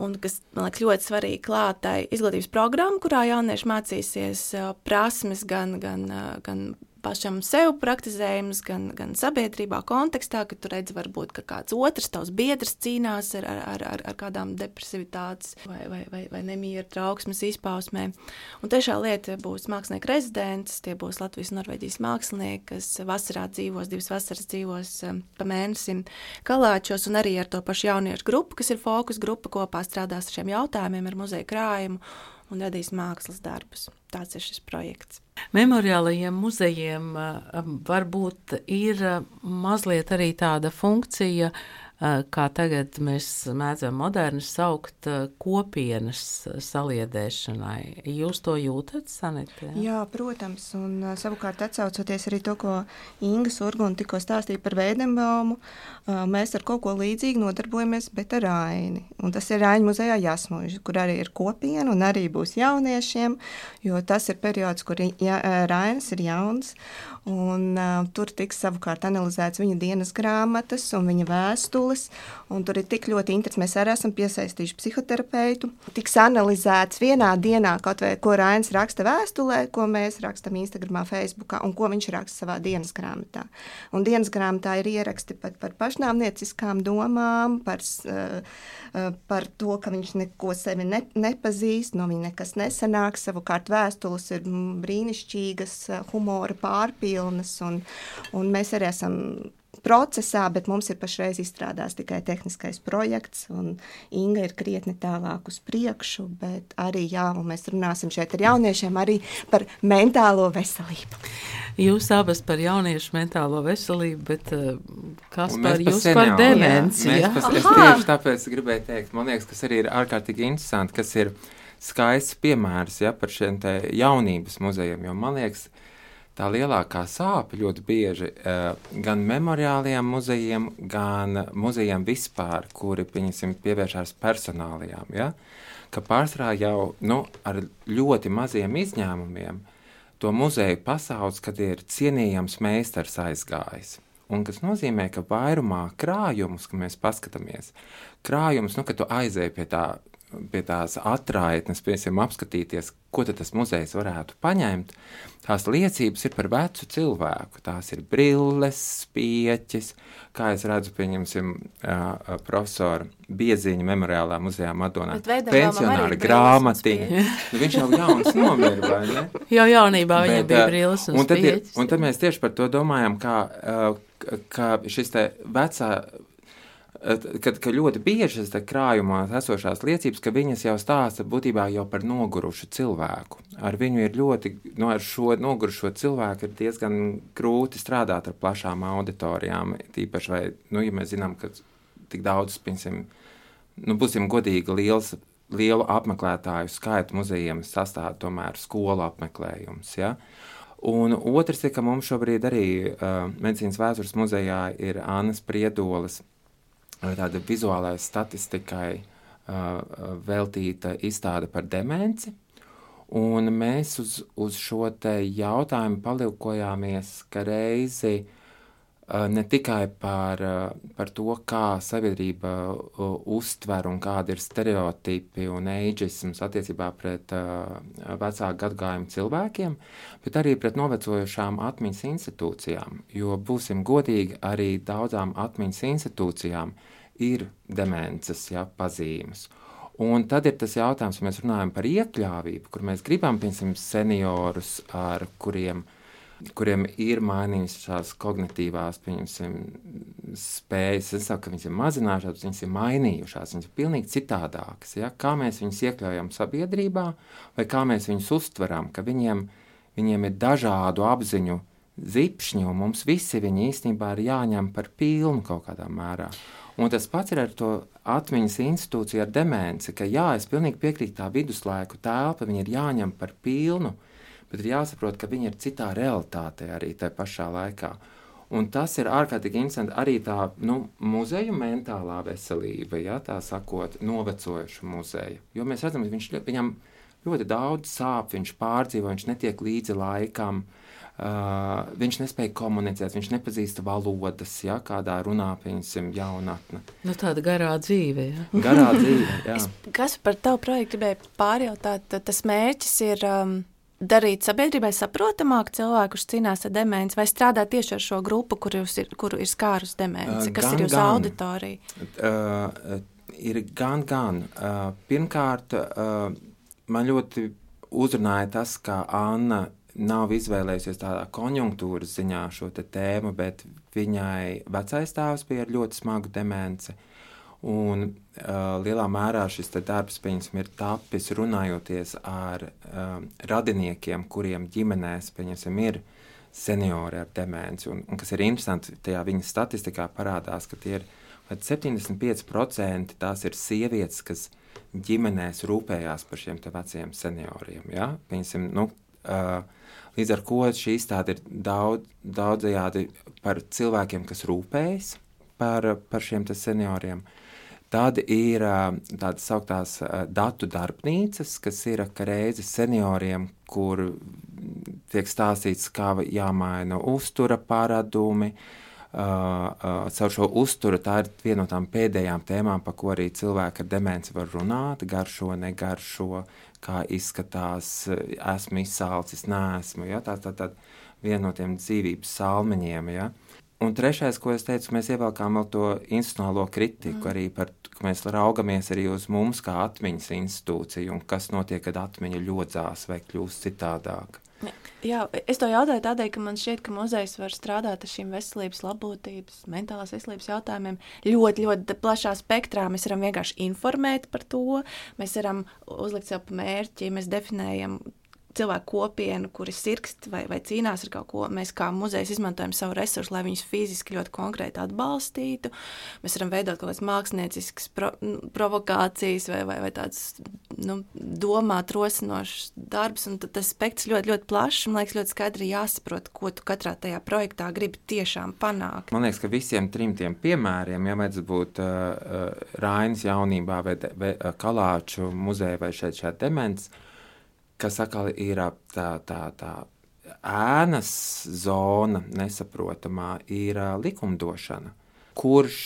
Un kas man liekas ļoti svarīgi klātai izglītības programma, kurā jaunieši mācīsies prasmes gan, gan, gan pašam sev praktizējums, gan, gan sabiedrībā, kontekstā, ka tu redzi, varbūt, ka kāds otrs tavs biedrs cīnās ar, ar, ar, ar kādām depresivitātes vai, vai, vai, vai nemieru trauksmes izpausmēm. Un tiešā lieta būs mākslinieka rezidents, tie būs Latvijas un Norvēģijas mākslinieki, kas vasarā dzīvos, divas vasaras dzīvos um, pa mēnesim kalāčos, un arī ar to pašu jauniešu grupu, kas ir fokus grupa, kopā strādās ar šiem jautājumiem, ar muzeja krājumu un radīs mākslas darbus. Tāds ir šis projekts. Memoriālajiem muzejiem varbūt ir mazliet arī tāda funkcija, Eh, kā tagad mēs mēdzam moderni saukt eh, kopienas saliedēšanai. Jūs to jūtat, Sanita? Jā, protams, un eh, savukārt atsaucoties arī to, ko Inga Surguna tikko stāstīja par Vēdenbaumu, mēs ar kaut ko līdzīgu nodarbojamies, bet ar Aini. Un tas ir Aini muzejā Jasmuži, kur arī ir kopiena un arī būs jauniešiem, jo tas ir periods, kur ja, Rainis ir jauns, un uh, tur tiks savukārt analizēts viņa dienas grāmatas un viņa vēstuli skolas. Tur ir tik ļoti interesanti. Mēs arī esam piesaistījuši psihoterapeitu. Tiks analizēts vienā dienā, kaut vai ko Rainis raksta vēstulē, ko mēs rakstām Instagram, Facebook un ko viņš raksta savā dienas grāmatā. Un dienas grāmatā ir ieraksti pat par pašnāvnieciskām domām, par, uh, par to, ka viņš neko sevi ne, nepazīst, no viņa nekas nesanāks. Savukārt vēstules ir brīnišķīgas, humora pārpilnas, un, un mēs arī esam procesā, bet mums ir pašreiz izstrādāts tikai tehniskais projekts, un Inga ir krietni tālāk uz priekšu, bet arī, jā, mēs runāsim šeit ar jauniešiem arī par mentālo veselību. Jūs abas par jauniešu mentālo veselību, bet uh, kas par jūs par demenci? Jā, pas, es tieši tāpēc gribēju teikt, man liekas, kas arī ir ārkārtīgi interesanti, kas ir skaists piemērs ja, par šiem jaunības muzejiem, jo man liekas, tā lielākā sāpe ļoti bieži uh, gan memoriālajiem muzejiem, gan muzejiem vispār, kuri pievēršās personālajām. Ja? Ka pārsvarā jau nu, ar ļoti maziem izņēmumiem to muzeju pasaules, kad ir cienījams meistars aizgājis. Un tas nozīmē, ka vairumā krājumus, kad mēs paskatāmies, krājumus, nu, kad tu aizēji pie tā pie tās atraitnes, piemēram, apskatīties, ko tas muzejs varētu paņemt, tās liecības ir par vecu cilvēku. Tās ir brilles, spieķis, kā es redzu, pieņemsim, uh, profesora Bieziņa memoriālā muzejā Madonā. Pensionāri grāmatiņa. Nu, viņš jau jauns nomira, vai ne? Jau jaunībā viņam bija brilles un, un tad, ir, un tad mēs tieši par to domājam, kā, uh, kā šis te vecā kad, ka ļoti bieži tas krājumos esošās liecības, ka viņas jau stāsta būtībā jau par nogurušu cilvēku. Ar viņu ir ļoti, no nu, ar šo nogurušo cilvēku ir diezgan grūti strādāt ar plašām auditorijām. Tīpaši, vai, nu, ja mēs zinām, ka tik daudz, piemēram, nu, būsim godīgi, liels, lielu apmeklētāju skaitu muzejiem sastāv tomēr skolu apmeklējums. Ja? Un otrs ir, ka mums šobrīd arī uh, medicīnas vēstures muzejā ir Annas Priedolas tāda vizuālai statistikai uh, veltīta izstāde par demenci. Un mēs uz, uz šo jautājumu palikojāmies, ka reizi uh, ne tikai par, par to, kā sabiedrība uztver un kādi ir stereotipi un eģisms attiecībā pret vecāku gadgājumu cilvēkiem, bet arī pret novecojušām atmiņas institūcijām. Jo, būsim godīgi, arī daudzām atmiņas institūcijām ir demences ja, pazīmes. Un tad ir tas jautājums, ja mēs runājam par iekļāvību, kur mēs gribam, piemēram, seniorus, ar kuriem kuriem ir mainījušās kognitīvās spējas. Es saku, ka viņas ir mazinājušās, viņas ir mainījušās, viņas ir pilnīgi citādākas. Ja? Kā mēs viņus iekļaujam sabiedrībā, vai kā mēs viņus uztveram, ka viņiem, viņiem ir dažādu apziņu zipšņi, un mums visi viņi īstenībā ir jāņem par pilnu kaut kādā mērā. Un tas pats ir ar to atmiņas institūciju, ar demenci, ka jā, es pilnīgi piekrītu tā viduslaiku telpa, viņi ir jāņem par pilnu, bet ir jāsaprot, ka viņi ir citā realitātē arī tajā pašā laikā. Un tas ir ārkārtīgi interesanti arī tā nu, muzeja mentālā veselība, ja tā sakot, novecojuša muzeja. Jo mēs redzam, ka viņš, viņam ļoti daudz sāp, viņš pārdzīvo, viņš netiek līdzi laikam. Uh, viņš nespēja komunicēt, viņš nepazīst valodas, ja kādā runā, piemēram, jaunatne. Nu, tāda garā dzīve. Ja? Garā dzīve, jā. Es, kas par tavu projektu gribēju pārjautāt, tas mērķis ir um, darīt sabiedrībai saprotamāk cilvēku, kurš cīnās ar demenci, vai strādāt tieši ar šo grupu, kur ir, kuru ir skārus demenci? Uh, kas gan, ir jūsu auditorija? Uh, ir gan, gan. Uh, pirmkārt, uh, man ļoti uzrunāja tas, ka Anna nav izvēlējusies tādā konjunktūras ziņā šo tēmu, bet viņai vecais tēvs bija ar ļoti smagu demenci. Un uh, lielā mērā šis darbs ir tapis runājoties ar uh, radiniekiem, kuriem ģimenēs ir seniori ar demenci. Un, un kas ir interesanti, tajā viņa statistikā parādās, ka tie ir 75% tās ir sievietes, kas ģimenēs rūpējās par šiem veciem senioriem. Ja? Piemēram, nu, uh, līdz ar to šī izstāde ir daudz, daudzajādi par cilvēkiem, kas rūpējas par, par šiem senioriem. Tad ir tādas sauktās datu darbnīcas, kas ir reizes senioriem, kur tiek stāstīts, kā jāmaina uztura paradumi. Uh, uh, caur šo uzturu tā ir viena no tām pēdējām tēmām, par ko arī cilvēki ar demenci var runāt. Garšo, negaršo, kā izskatās, esmu izsalcis, nesmu. Ja? Tā tā, tā, viena no tiem dzīvības salmiņiem. Ja? Un trešais, ko es teicu, mēs ievelkām vēl to institucionālo kritiku, mm. arī par to, ka mēs raugamies arī uz mums kā atmiņas institūciju un kas notiek, kad atmiņa ļodzās vai kļūst citādāk. Jā, es to jautāju tādēļ, ka man šķiet, ka muzejs var strādāt ar šīm veselības, labotības, mentālās veselības jautājumiem ļoti, ļoti plašā spektrā. Mēs varam vienkārši informēt par to, mēs varam uzlikt sev mērķi, mēs definējam cilvēku kopienu, kuri sirgst vai, vai cīnās ar kaut ko. Mēs kā muzejs izmantojam savu resursu, lai viņus fiziski ļoti konkrēti atbalstītu. Mēs varam veidot kaut kādas mākslinieciskas pro, nu, provokācijas vai, vai, vai tādas nu, domāt, rosinošas darbus. Tas spektrs ļoti, ļoti plašs. Man liekas, ļoti skaidri jāsaprot, ko tu katrā tajā projektā gribi tiešām panākt. Man liekas, ka visiem trim tiem piemēriem, ja vajadzētu būt uh, uh, Rainas jaunībā vai, vai uh, Kalāču muzeja vai šeit šeit demens, uh, kas atkal ir tā, tā, tā ēnas zona, nesaprotamā, ir likumdošana. Kurš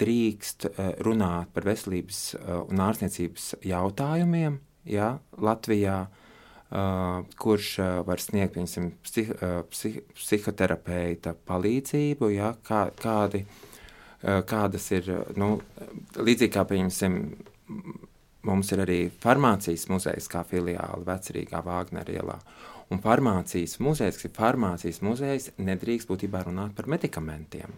drīkst runāt par veselības un ārstniecības jautājumiem ja, Latvijā, uh, kurš uh, var sniegt piemēram, psih, uh, psih, psihoterapeita palīdzību, ja, kā, kādi, kādas ir, nu, līdzīgi kā, piemēram, Mums ir arī farmācijas muzejs kā filiāli Vecrīgā Vāgnera ielā. Un farmācijas muzejs, kas ir farmācijas muzejs, nedrīkst būtībā runāt par medikamentiem.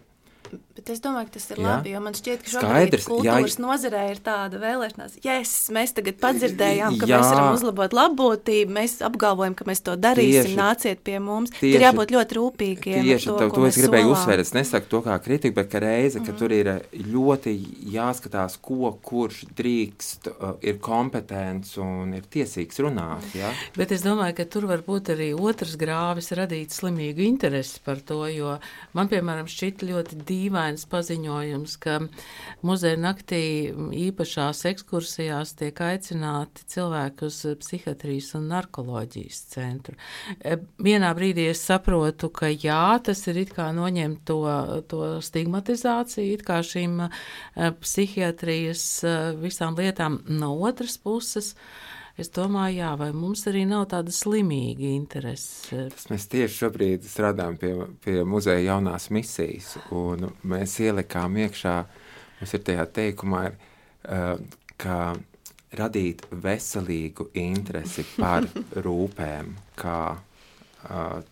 Bet es domāju, ka tas ir Jā. labi, jo man šķiet, ka šobrīd Skaidrs, jā. kultūras nozarē ir tāda vēlēšanās. Yes, mēs tagad padzirdējām, ka Jā. mēs varam uzlabot labbūtību, mēs apgalvojam, ka mēs to darīsim, Tieši. nāciet pie mums. Tieši. Ir jābūt ļoti rūpīgiem. Tieši to, to, to es gribēju solām. uzsvērt. Es nesaku to kā kritiku, bet ka reize, ka tur ir ļoti jāskatās, ko kurš drīkst, uh, ir kompetents un ir tiesīgs runāt. Ja? Bet es domāju, ka tur var būt arī otrs grāvis radīt slimīgu interesi par to, jo man, piemēram, šķita ļoti dīvains paziņojums, ka muzeja naktī īpašās ekskursijās tiek aicināti cilvēki uz psihiatrijas un narkoloģijas centru. E, Vienā brīdī es saprotu, ka jā, tas ir it kā noņemt to, to stigmatizāciju, it kā šīm e, psihiatrijas e, visām lietām no otras puses. Es domāju, jā, vai mums arī nav tāda slimīga interese. Mēs tieši šobrīd strādājam pie, pie muzeja jaunās misijas, un mēs ielikām iekšā, mums ir tajā teikumā, ir, uh, ka radīt veselīgu interesi par rūpēm, kā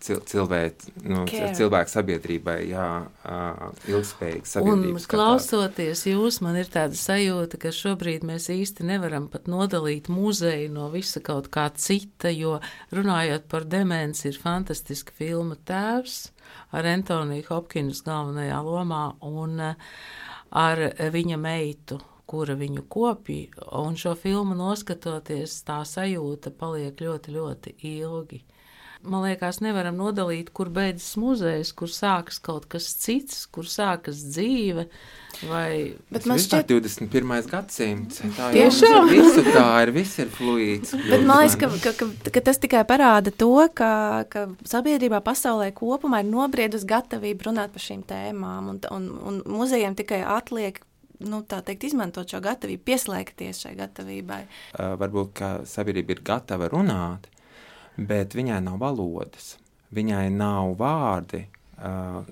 cil, cilvēk, nu, Care. cilvēku sabiedrībai, jā, uh, ilgspējīgi tāda. klausoties jūs, man ir tāda sajūta, ka šobrīd mēs īsti nevaram pat nodalīt muzeju no visa kaut kā cita, jo runājot par demenci ir fantastiska filma Tēvs ar Antoniju Hopkins galvenajā lomā un ar viņa meitu kura viņu kopja, un šo filmu noskatoties, tā sajūta paliek ļoti, ļoti ilgi. Man liekas, nevaram nodalīt, kur beidzas muzejs, kur sākas kaut kas cits, kur sākas dzīve. Vai... Bet man šķiet, 21. gadsimts. Tā Tiešām? ir visu tā, ir viss ir fluīds. Bet man liekas, ka, ka, ka, ka tas tikai parāda to, ka, ka sabiedrībā, pasaulē kopumā ir nobriedusi gatavība runāt par šīm tēmām, un, un, un muzejiem tikai atliek nu, tā teikt, izmantot šo gatavību, pieslēgties šai gatavībai. Uh, varbūt ka sabiedrība ir gatava runāt, bet viņai nav valodas, viņai nav vārdi. Uh,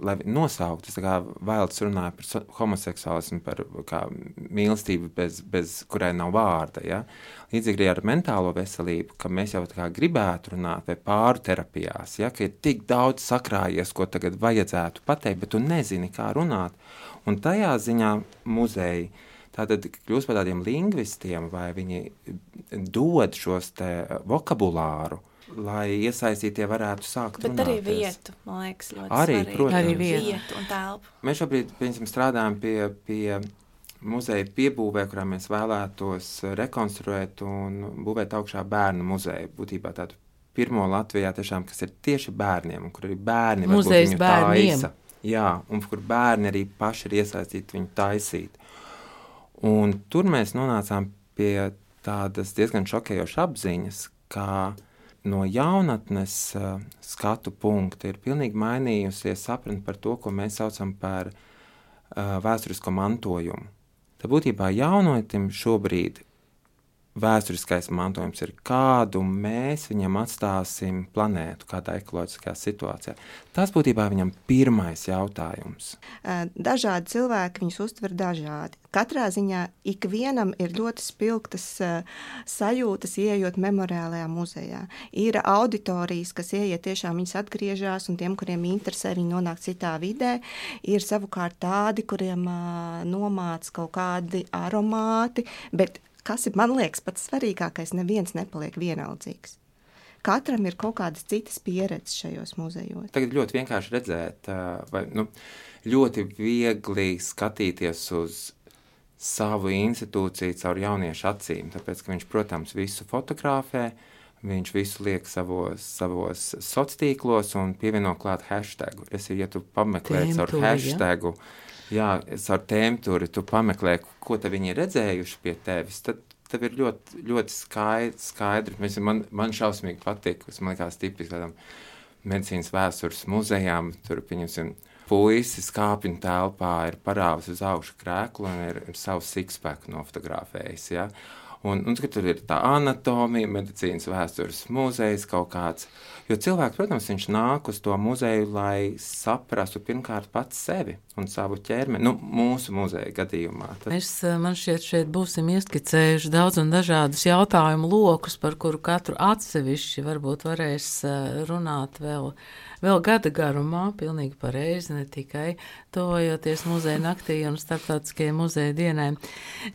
lai nosauktu, kā Vailds runāja par so- homoseksuālismu, par kā mīlestību, bez, bez kurai nav vārda. Ja? Līdzīgi arī ar mentālo veselību, ka mēs jau kā gribētu runāt vai pāru terapijās, ja? ka ir tik daudz sakrājies, ko tagad vajadzētu pateikt, bet tu nezini, kā runāt. Un tajā ziņā muzeji tātad kļūst par tādiem lingvistiem, vai viņi dod šos te vokabulāru, lai iesaistītie varētu sākt Bet runāties. arī vietu, man liekas, ļoti Arī, svarīgi. protams. Arī vietu. vietu un telpu. Mēs šobrīd piemēram, strādājam pie, pie muzeja piebūvē, kurā mēs vēlētos rekonstruēt un būvēt augšā bērnu muzeju. Būtībā tādu pirmo Latvijā, tiešām, kas ir tieši bērniem, un kur arī bērni varbūt Muzejs viņu bērniem. taisa. Jā, un kur bērni arī paši ir iesaistīti viņu taisīt. Un tur mēs nonācām pie tādas diezgan šokējošas apziņas, ka no jaunatnes uh, skatu punkta ir pilnīgi mainījusies sapratne par to, ko mēs saucam par uh, vēsturisko mantojumu. Tā būtībā jaunotim šobrīd vēsturiskais mantojums ir, kādu mēs viņam atstāsim planētu, kādā ekoloģiskā situācijā. Tas būtībā viņam pirmais jautājums. Dažādi cilvēki viņus uztver dažādi. Katrā ziņā ikvienam ir ļoti spilgtas sajūtas, ieejot memoriālajā muzejā. Ir auditorijas, kas ieiet tiešām viņas atgriežas, un tiem, kuriem interesē, viņi nonāk citā vidē. Ir savukārt tādi, kuriem nomāca kaut kādi aromāti, bet kas ir, man liekas, pats svarīgākais, neviens nepaliek vienaldzīgs. Katram ir kaut kādas citas pieredzes šajos muzejos. Tagad ļoti vienkārši redzēt, vai nu, ļoti viegli skatīties uz savu institūciju caur jauniešu acīm. Tāpēc, ka viņš, protams, visu fotografē, viņš visu liek savos, savos sociālos tīklos un pievieno klāt hashtag. Es, ja tu pameklē caur Tēmturi, ja? Jā, caur tēmturi, tu pameklē, ko te viņi ir redzējuši pie tevis, tad tev ir ļoti, ļoti skaidri. skaidri. Mēs- Man, man šausmīgi patīk, tas man liekas tipiski kādam medicīnas vēstures muzejām. Tur, pieņemsim, puisis kāpņu telpā ir parāvis uz augšu krēklu un ir, ir savu sikspēku nofotografējis. Ja? Un, un kad tur ir tā anatomija, medicīnas vēstures muzejs kaut kāds. Jo cilvēks, protams, viņš nāk uz to muzeju, lai saprastu pirmkārt pats sevi. un savu ķermeni, nu, mūsu muzeja gadījumā. Tad... Mēs, man šķiet, šeit būsim ieskicējuši daudz un dažādus jautājumu lokus, par kuru katru atsevišķi varbūt varēs runāt vēl, vēl gada garumā, pilnīgi pareizi, ne tikai tojoties muzeja naktī un starptautiskajai muzeja dienai.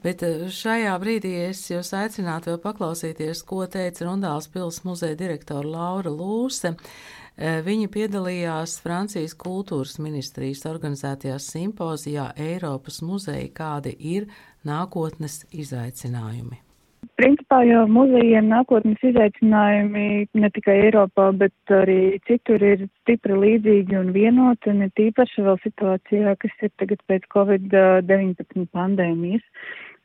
Bet šajā brīdī es jūs aicinātu vēl paklausīties, ko teica Rundāls pils muzeja direktora Laura Lūse. Eh, Viņa piedalījās Francijas kultūras ministrijas organizētajā simpozijā Eiropas muzeja, kādi ir nākotnes izaicinājumi. Principā jau muzejiem nākotnes izaicinājumi ne tikai Eiropā, bet arī citur ir stipri līdzīgi un vienoti, ne tīpaši vēl situācijā, kas ir tagad pēc Covid-19 pandēmijas.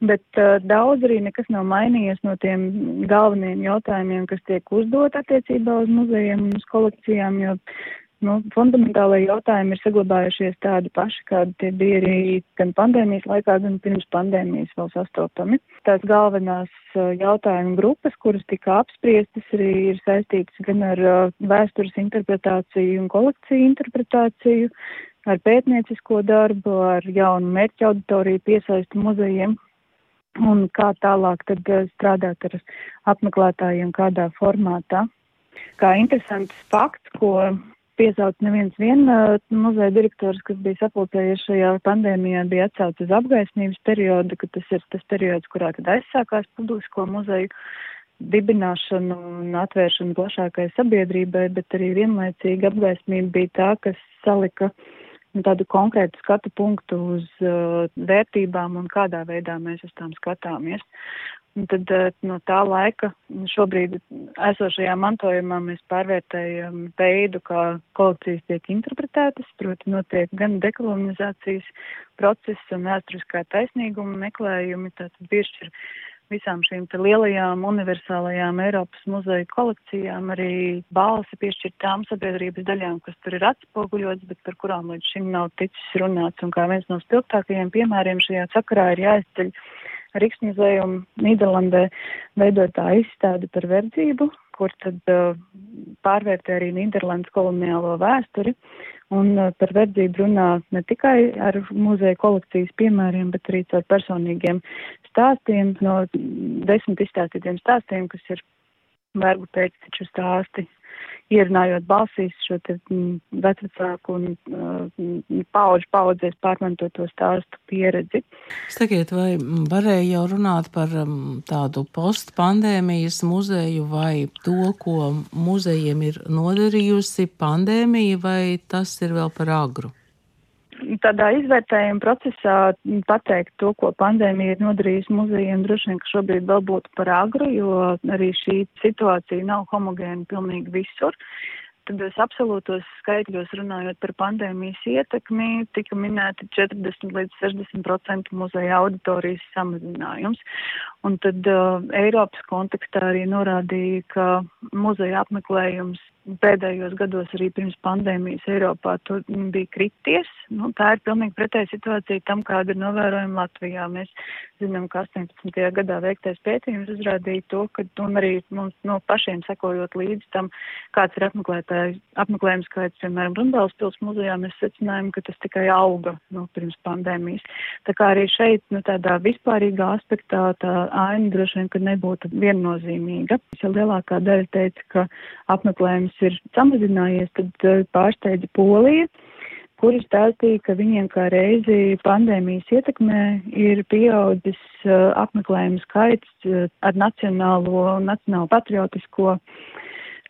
Bet uh, daudz arī nekas nav mainījies no tiem galvenajiem jautājumiem, kas tiek uzdot attiecībā uz muzejiem un uz kolekcijām, jo nu, fundamentālai jautājumi ir saglabājušies tādi paši, kādi tie bija arī gan pandēmijas laikā, gan pirms pandēmijas vēl sastopami. Tās galvenās uh, jautājumu grupas, kuras tika apspriestas, arī ir saistītas gan ar uh, vēstures interpretāciju un kolekciju interpretāciju, ar pētniecisko darbu, ar jaunu mērķu auditoriju piesaistu muzejiem un kā tālāk tad eh, strādāt ar apmeklētājiem kādā formātā. Kā interesants fakts, ko piesauc neviens vien eh, muzeja direktors, kas bija sapulcējies šajā pandēmijā, bija atcauts uz apgaismības periodu, ka tas ir tas periods, kurā tad aizsākās publisko muzeju dibināšanu un atvēršanu plašākai sabiedrībai, bet arī vienlaicīgi apgaismība bija tā, kas salika uh, tādu konkrētu skatu punktu uz uh, vērtībām un kādā veidā mēs uz tām skatāmies. Un tad uh, no tā laika šobrīd esošajā mantojumā mēs pārvērtējam veidu, kā kolekcijas tiek interpretētas, proti notiek gan dekolonizācijas process un vēsturiskā taisnīguma meklējumi, tātad piešķir visām šīm lielajām universālajām Eiropas muzeja kolekcijām arī balsi piešķirt tām sabiedrības daļām, kas tur ir atspoguļots, bet par kurām līdz šim nav ticis runāts. Un kā viens no spilgtākajiem piemēriem šajā sakarā ir jāizceļ Riksmuzejumu Nīderlandē veidotā izstāde par verdzību, kur tad uh, pārvērtē arī Nīderlandes koloniālo vēsturi. Un uh, par verdzību runā ne tikai ar muzeja kolekcijas piemēriem, bet arī caur personīgiem stāstiem no desmit izstāstītiem stāstiem, kas ir vergu pēcteču stāsti ierunājot balsīs šo te mm, vecāku un uh, paudžu paudzēs pārmantoto stāstu pieredzi. Sakiet, vai varēja jau runāt par um, tādu postpandēmijas muzeju vai to, ko muzejiem ir nodarījusi pandēmija, vai tas ir vēl par agru? Tādā izvērtējuma procesā pateikt to, ko pandēmija ir nodarījusi muzejiem, droši vien, ka šobrīd vēl būtu par agru, jo arī šī situācija nav homogēna pilnīgi visur. Tad es absolūtos skaitļos runājot par pandēmijas ietekmi, tika minēti 40 līdz 60% muzeja auditorijas samazinājums. Un tad uh, Eiropas kontekstā arī norādīja, ka muzeja apmeklējums pēdējos gados arī pirms pandēmijas Eiropā bija krities. Nu, tā ir pilnīgi pretēja situācija tam, kāda ir novērojama Latvijā. Mēs zinām, ka 18. gadā veiktais pētījums uzrādīja to, ka un arī mums no pašiem sekojot līdzi tam, kāds ir apmeklējums skaits, piemēram, Rundāls pils muzejā, mēs secinājām, ka tas tikai auga nu, pirms pandēmijas. Tā kā arī šeit, nu, tādā vispārīgā aspektā tā aina droši vien, ka nebūtu viennozīmīga. Ja lielākā daļa teica, ka apmeklējums ir samazinājies, tad eh, pārsteidza Polija, kuri stāstīja, ka viņiem kā reizi pandēmijas ietekmē ir pieaudzis uh, apmeklējumu skaits uh, ar nacionālo un nacionālo patriotisko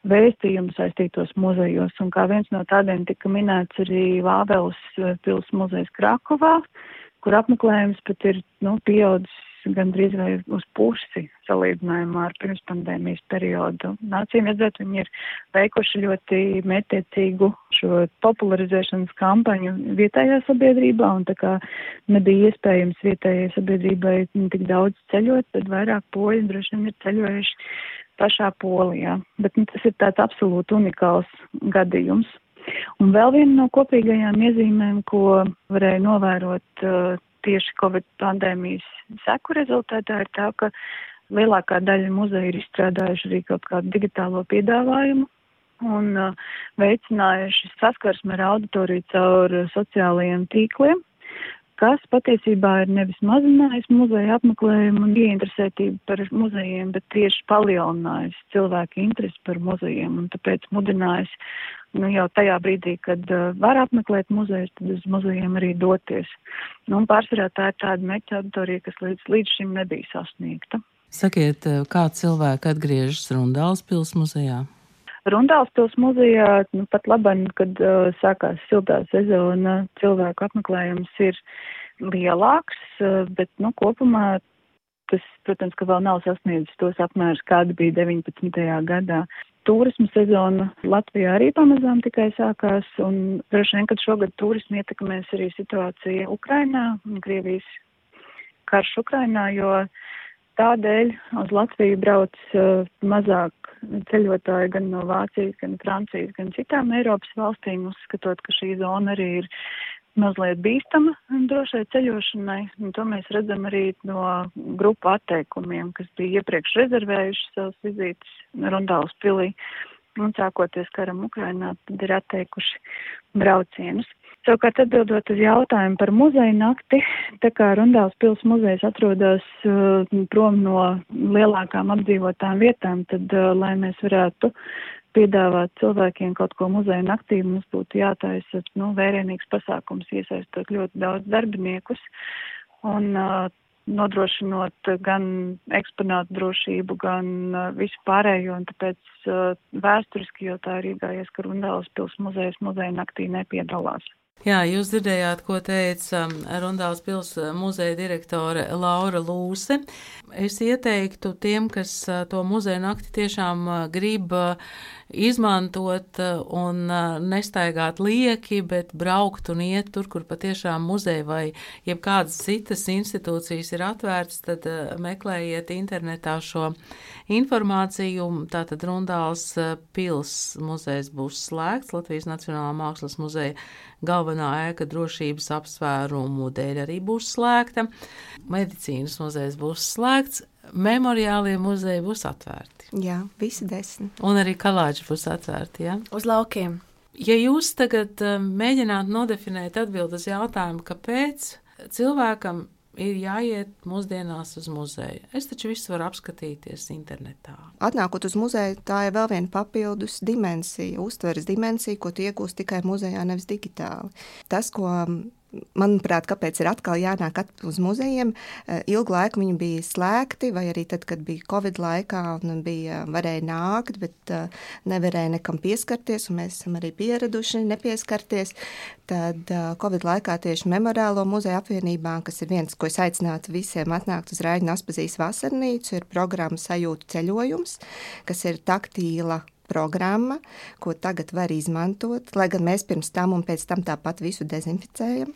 vēstījumu saistītos muzejos. Un kā viens no tādiem tika minēts arī Vāveles pils muzejs Krakovā, kur apmeklējums pat ir nu, pieaudzis gandrīz vai uz pusi salīdzinājumā ar pirmspandēmijas periodu. Nācīm redzēt, viņi ir veikuši ļoti mētiecīgu šo popularizēšanas kampaņu vietējā sabiedrībā, un tā kā nebija iespējams vietējai sabiedrībai tik daudz ceļot, tad vairāk poļi droši vien ir ceļojuši pašā Polijā. Bet nu, tas ir tāds absolūti unikāls gadījums. Un vēl viena no kopīgajām iezīmēm, ko varēja novērot uh, tieši Covid pandēmijas seku rezultātā ir tā, ka lielākā daļa muzeja ir izstrādājuši arī kaut kādu digitālo piedāvājumu, un uh, veicinājuši saskarsmi ar auditoriju caur sociālajiem tīkliem kas patiesībā ir nevis mazinājis muzeja apmeklējumu un ieinteresētību par muzejiem, bet tieši palielinājis cilvēku interesi par muzejiem un tāpēc mudinājis nu, jau tajā brīdī, kad uh, var apmeklēt muzejus, tad uz muzejiem arī doties. Nu, un pārsvarā tā ir tāda meķa auditorija, kas līdz, līdz šim nebija sasniegta. Sakiet, uh, kā cilvēki atgriežas Rundāls pils muzejā? Rundāls pils muzejā, nu, pat labāk, kad uh, sākās siltā sezona, cilvēku apmeklējums ir lielāks, uh, bet, nu, kopumā tas, protams, ka vēl nav sasniedzis tos apmērus, kāda bija 19. gadā. Turisma sezona Latvijā arī pamazām tikai sākās, un droši vien, ka šogad turismu ietekmēs arī situācija Ukrainā Krievijas karš Ukrainā, jo tādēļ uz Latviju brauc uh, mazāk ceļotāji gan no Vācijas, gan Francijas, gan citām Eiropas valstīm, uzskatot, ka šī zona arī ir mazliet bīstama drošai ceļošanai. Un to mēs redzam arī no grupu atteikumiem, kas bija iepriekš rezervējuši savus vizītes Rundāls pilī. Un sākoties karam Ukrainā, tad ir atteikuši braucienus. Savukārt atbildot uz jautājumu par muzeju nakti, tā kā Rundāls pils muzejs atrodas uh, prom no lielākām apdzīvotām vietām, tad, uh, lai mēs varētu piedāvāt cilvēkiem kaut ko muzeja naktī, mums būtu jātaisa, nu, vērienīgs pasākums, iesaistot ļoti daudz darbiniekus un uh, nodrošinot gan eksponātu drošību, gan uh, visu pārējo, un tāpēc uh, vēsturiski, jo tā ir iegājies, ka Rundāls pils muzejs muzeja naktī nepiedalās. Jā, jūs dzirdējāt, ko teica Rundāls pils uh, muzeja direktore Laura Lūse. Es ieteiktu tiem, kas uh, to muzeja nakti tiešām uh, grib izmantot un nestaigāt lieki, bet braukt un iet tur, kur patiešām muzeja vai jebkādas citas institūcijas ir atvērts, tad meklējiet internetā šo informāciju. Tātad Rundāls pils muzejs būs slēgts, Latvijas Nacionālā mākslas muzeja galvenā ēka drošības apsvērumu dēļ arī būs slēgta, medicīnas muzejs būs slēgts, memoriālie muzeji būs atvērti. Jā, visi desmit. Un arī kalāģi būs atvērti, jā? Uz laukiem. Ja jūs tagad um, mēģinātu nodefinēt atbildi uz jautājumu, kāpēc cilvēkam ir jāiet mūsdienās uz muzeju. Es taču visu varu apskatīties internetā. Atnākot uz muzeju, tā ir vēl viena papildus dimensija, uztveres dimensija, ko tu iegūsi tikai muzejā, nevis digitāli. Tas, ko manuprāt, kāpēc ir atkal jānāk uz muzejiem. Eh, ilgu laiku viņi bija slēgti, vai arī tad, kad bija Covid laikā, un bija varēja nākt, bet uh, nevarēja nekam pieskarties, un mēs esam arī pieraduši nepieskarties. Tad uh, Covid laikā tieši Memoriālo muzeja apvienībā, kas ir viens, ko es aicinātu visiem atnākt uz Raidņu Aspazīs vasarnīcu, ir programma Sajūtu ceļojums, kas ir taktīla programma, ko tagad var izmantot, lai gan mēs pirms tam un pēc tam tāpat visu dezinficējam.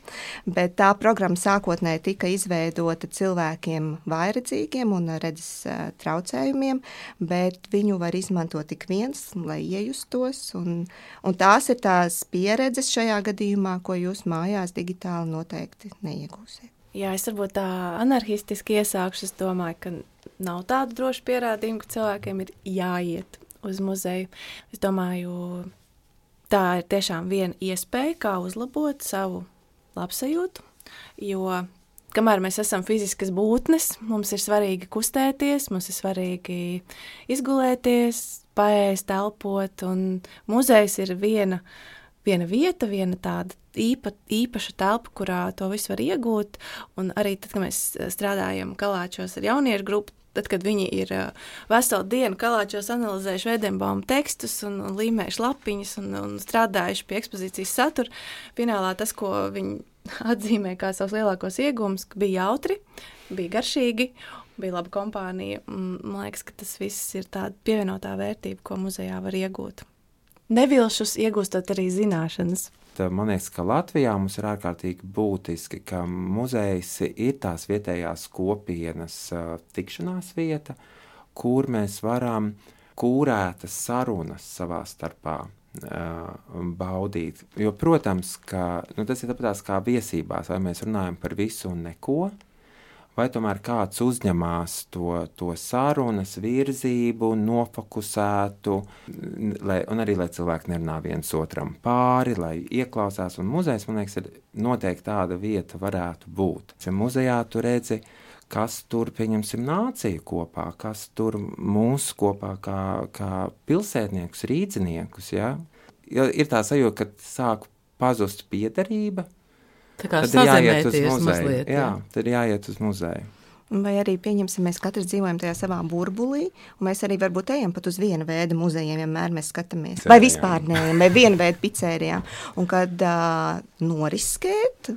Bet tā programma sākotnēji tika izveidota cilvēkiem vairedzīgiem un redzes traucējumiem, bet viņu var izmantot tik viens, lai iejustos. Un, un tās ir tās pieredzes šajā gadījumā, ko jūs mājās digitāli noteikti neiegūsiet. Jā, es varbūt tā anarchistiski iesākšu. Es domāju, ka nav tādu drošu pierādījumu, ka cilvēkiem ir jāiet uz muzeju. Es domāju, tā ir tiešām viena iespēja, kā uzlabot savu labsajūtu, jo kamēr mēs esam fiziskas būtnes, mums ir svarīgi kustēties, mums ir svarīgi izgulēties, paēst, elpot, un muzejs ir viena, viena vieta, viena tāda īpa, īpaša telpa, kurā to visu var iegūt, un arī tad, kad mēs strādājam kalāčos ar jauniešu grupu, Tad, kad viņi ir veselu dienu kalāčos analizējuši veidembaumu tekstus un, un līmējuši lapiņas un, un strādājuši pie ekspozīcijas satura, finālā tas, ko viņi atzīmē kā savus lielākos iegūmus, bija jautri, bija garšīgi, bija laba kompānija. Man liekas, ka tas viss ir tāda pievienotā vērtība, ko muzejā var iegūt. Nevilšus iegūstot arī zināšanas man liekas, ka Latvijā mums ir ārkārtīgi būtiski, ka muzejs ir tās vietējās kopienas uh, tikšanās vieta, kur mēs varam kūrētas sarunas savā starpā uh, baudīt. Jo, protams, ka nu, tas ir tāpat kā viesībās, vai mēs runājam par visu un neko, vai tomēr kāds uzņemās to, to sarunas virzību, nofokusētu, lai, un arī lai cilvēki nerunā viens otram pāri, lai ieklausās. Un muzejs, man liekas, ir noteikti tāda vieta varētu būt. Ja muzejā tu redzi, kas tur, pieņemsim, nāciju kopā, kas tur mūsu kopā kā, kā pilsētniekus, rīdziniekus, ja? Jo ir tā sajūta, ka sāk pazust piederība, Tā kā tad ir jāiet uz sazemēties muzeju. mazliet. jā, tad ir jāiet uz muzeju. Vai arī pieņemsim, mēs katrs dzīvojam tajā savā burbulī, un mēs arī varbūt ejam pat uz viena veida muzejiem, vienmēr mēs skatāmies. Vai vispār neejam, vai viena veida pizzērijām. Un kad uh, noriskēt,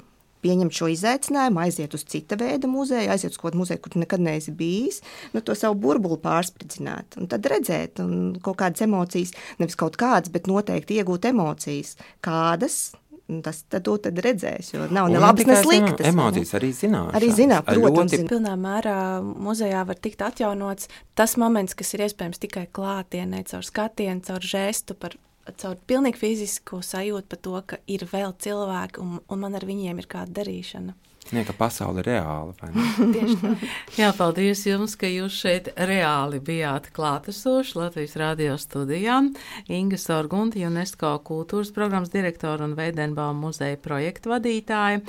pieņemt šo izaicinājumu, aiziet uz cita veida muzeju, aiziet uz kaut kādu muzeju, kur tu nekad neesi bijis, nu, to savu burbuli pārspridzināt. Un tad redzēt, un kaut kādas emocijas, nevis kaut kādas, bet noteikti iegūt emocijas. Kādas? Un Tas tad, to tad redzēs, jo nav ne labas, ne sliktas. Emocijas arī zināšanas. Arī zināt, Ar protams, ļoti Pilnā mērā muzejā var tikt atjaunots tas moments, kas ir iespējams tikai klātienē, caur skatienu, caur žestu, par, caur pilnīgi fizisku sajūtu par to, ka ir vēl cilvēki un, un man ar viņiem ir kāda darīšana. Ne, ka pasaule ir reāla. Jā, paldies jums, ka jūs šeit reāli bijāt klātesoši Latvijas radio studijā. Inga Sorgunta, UNESCO kultūras programmas direktora un Veidenbaum muzeja projektu vadītāja,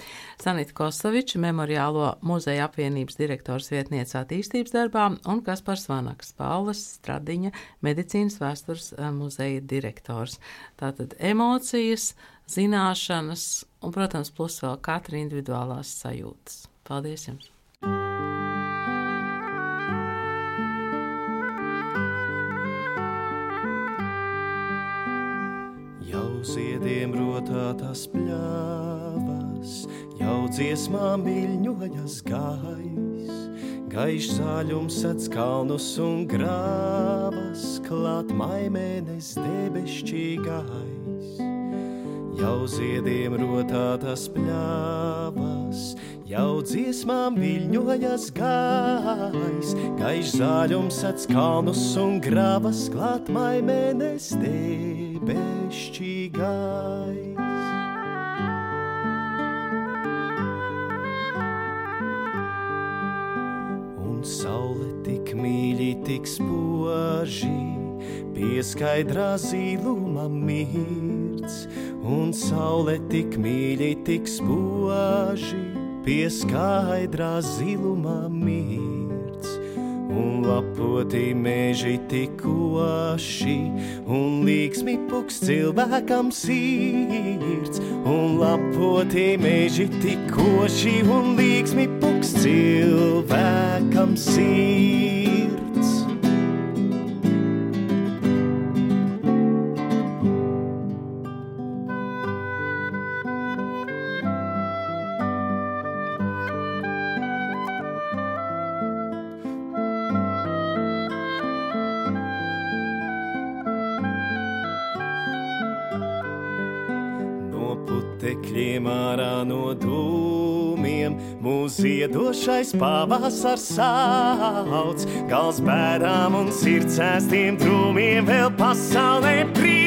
Sanita Kosoviča, memoriālo muzeja apvienības direktors vietniece attīstības darbā un Kaspars Vanaks, Paulas Stradiņa, medicīnas vēstures eh, muzeja direktors. Tātad emocijas, zināšanas un, protams, plus vēl katra individuālās sajūtas. Paldies jums! Ziediem rotā tas pļāvas, jau dziesmām viļņojas gais, gaišs zaļums sec kalnus un grāvas, klāt maimēnes debesšķīgais. Jau ziediem rotā tas pļāvas, jau dziesmām viļņojas gais, gaišs zaļums sec kalnus un grāvas, klāt maimēnes debesšķīgais. Un saule tik mīļi, tik spoži, pieskaidrā zīluma mirts, un saule tik mīļi, tik spoži, pieskaidrā zīluma mirts. Un lapoti meži tikoši, un līksmi puks cilvēkam sirds. Un lapoti meži tikoši, un līksmi puks cilvēkam sirds. Mūsu iedošais pavasars sauc. Gals bērām un sirds ēstiem drūmiem vēl pasaulē prieku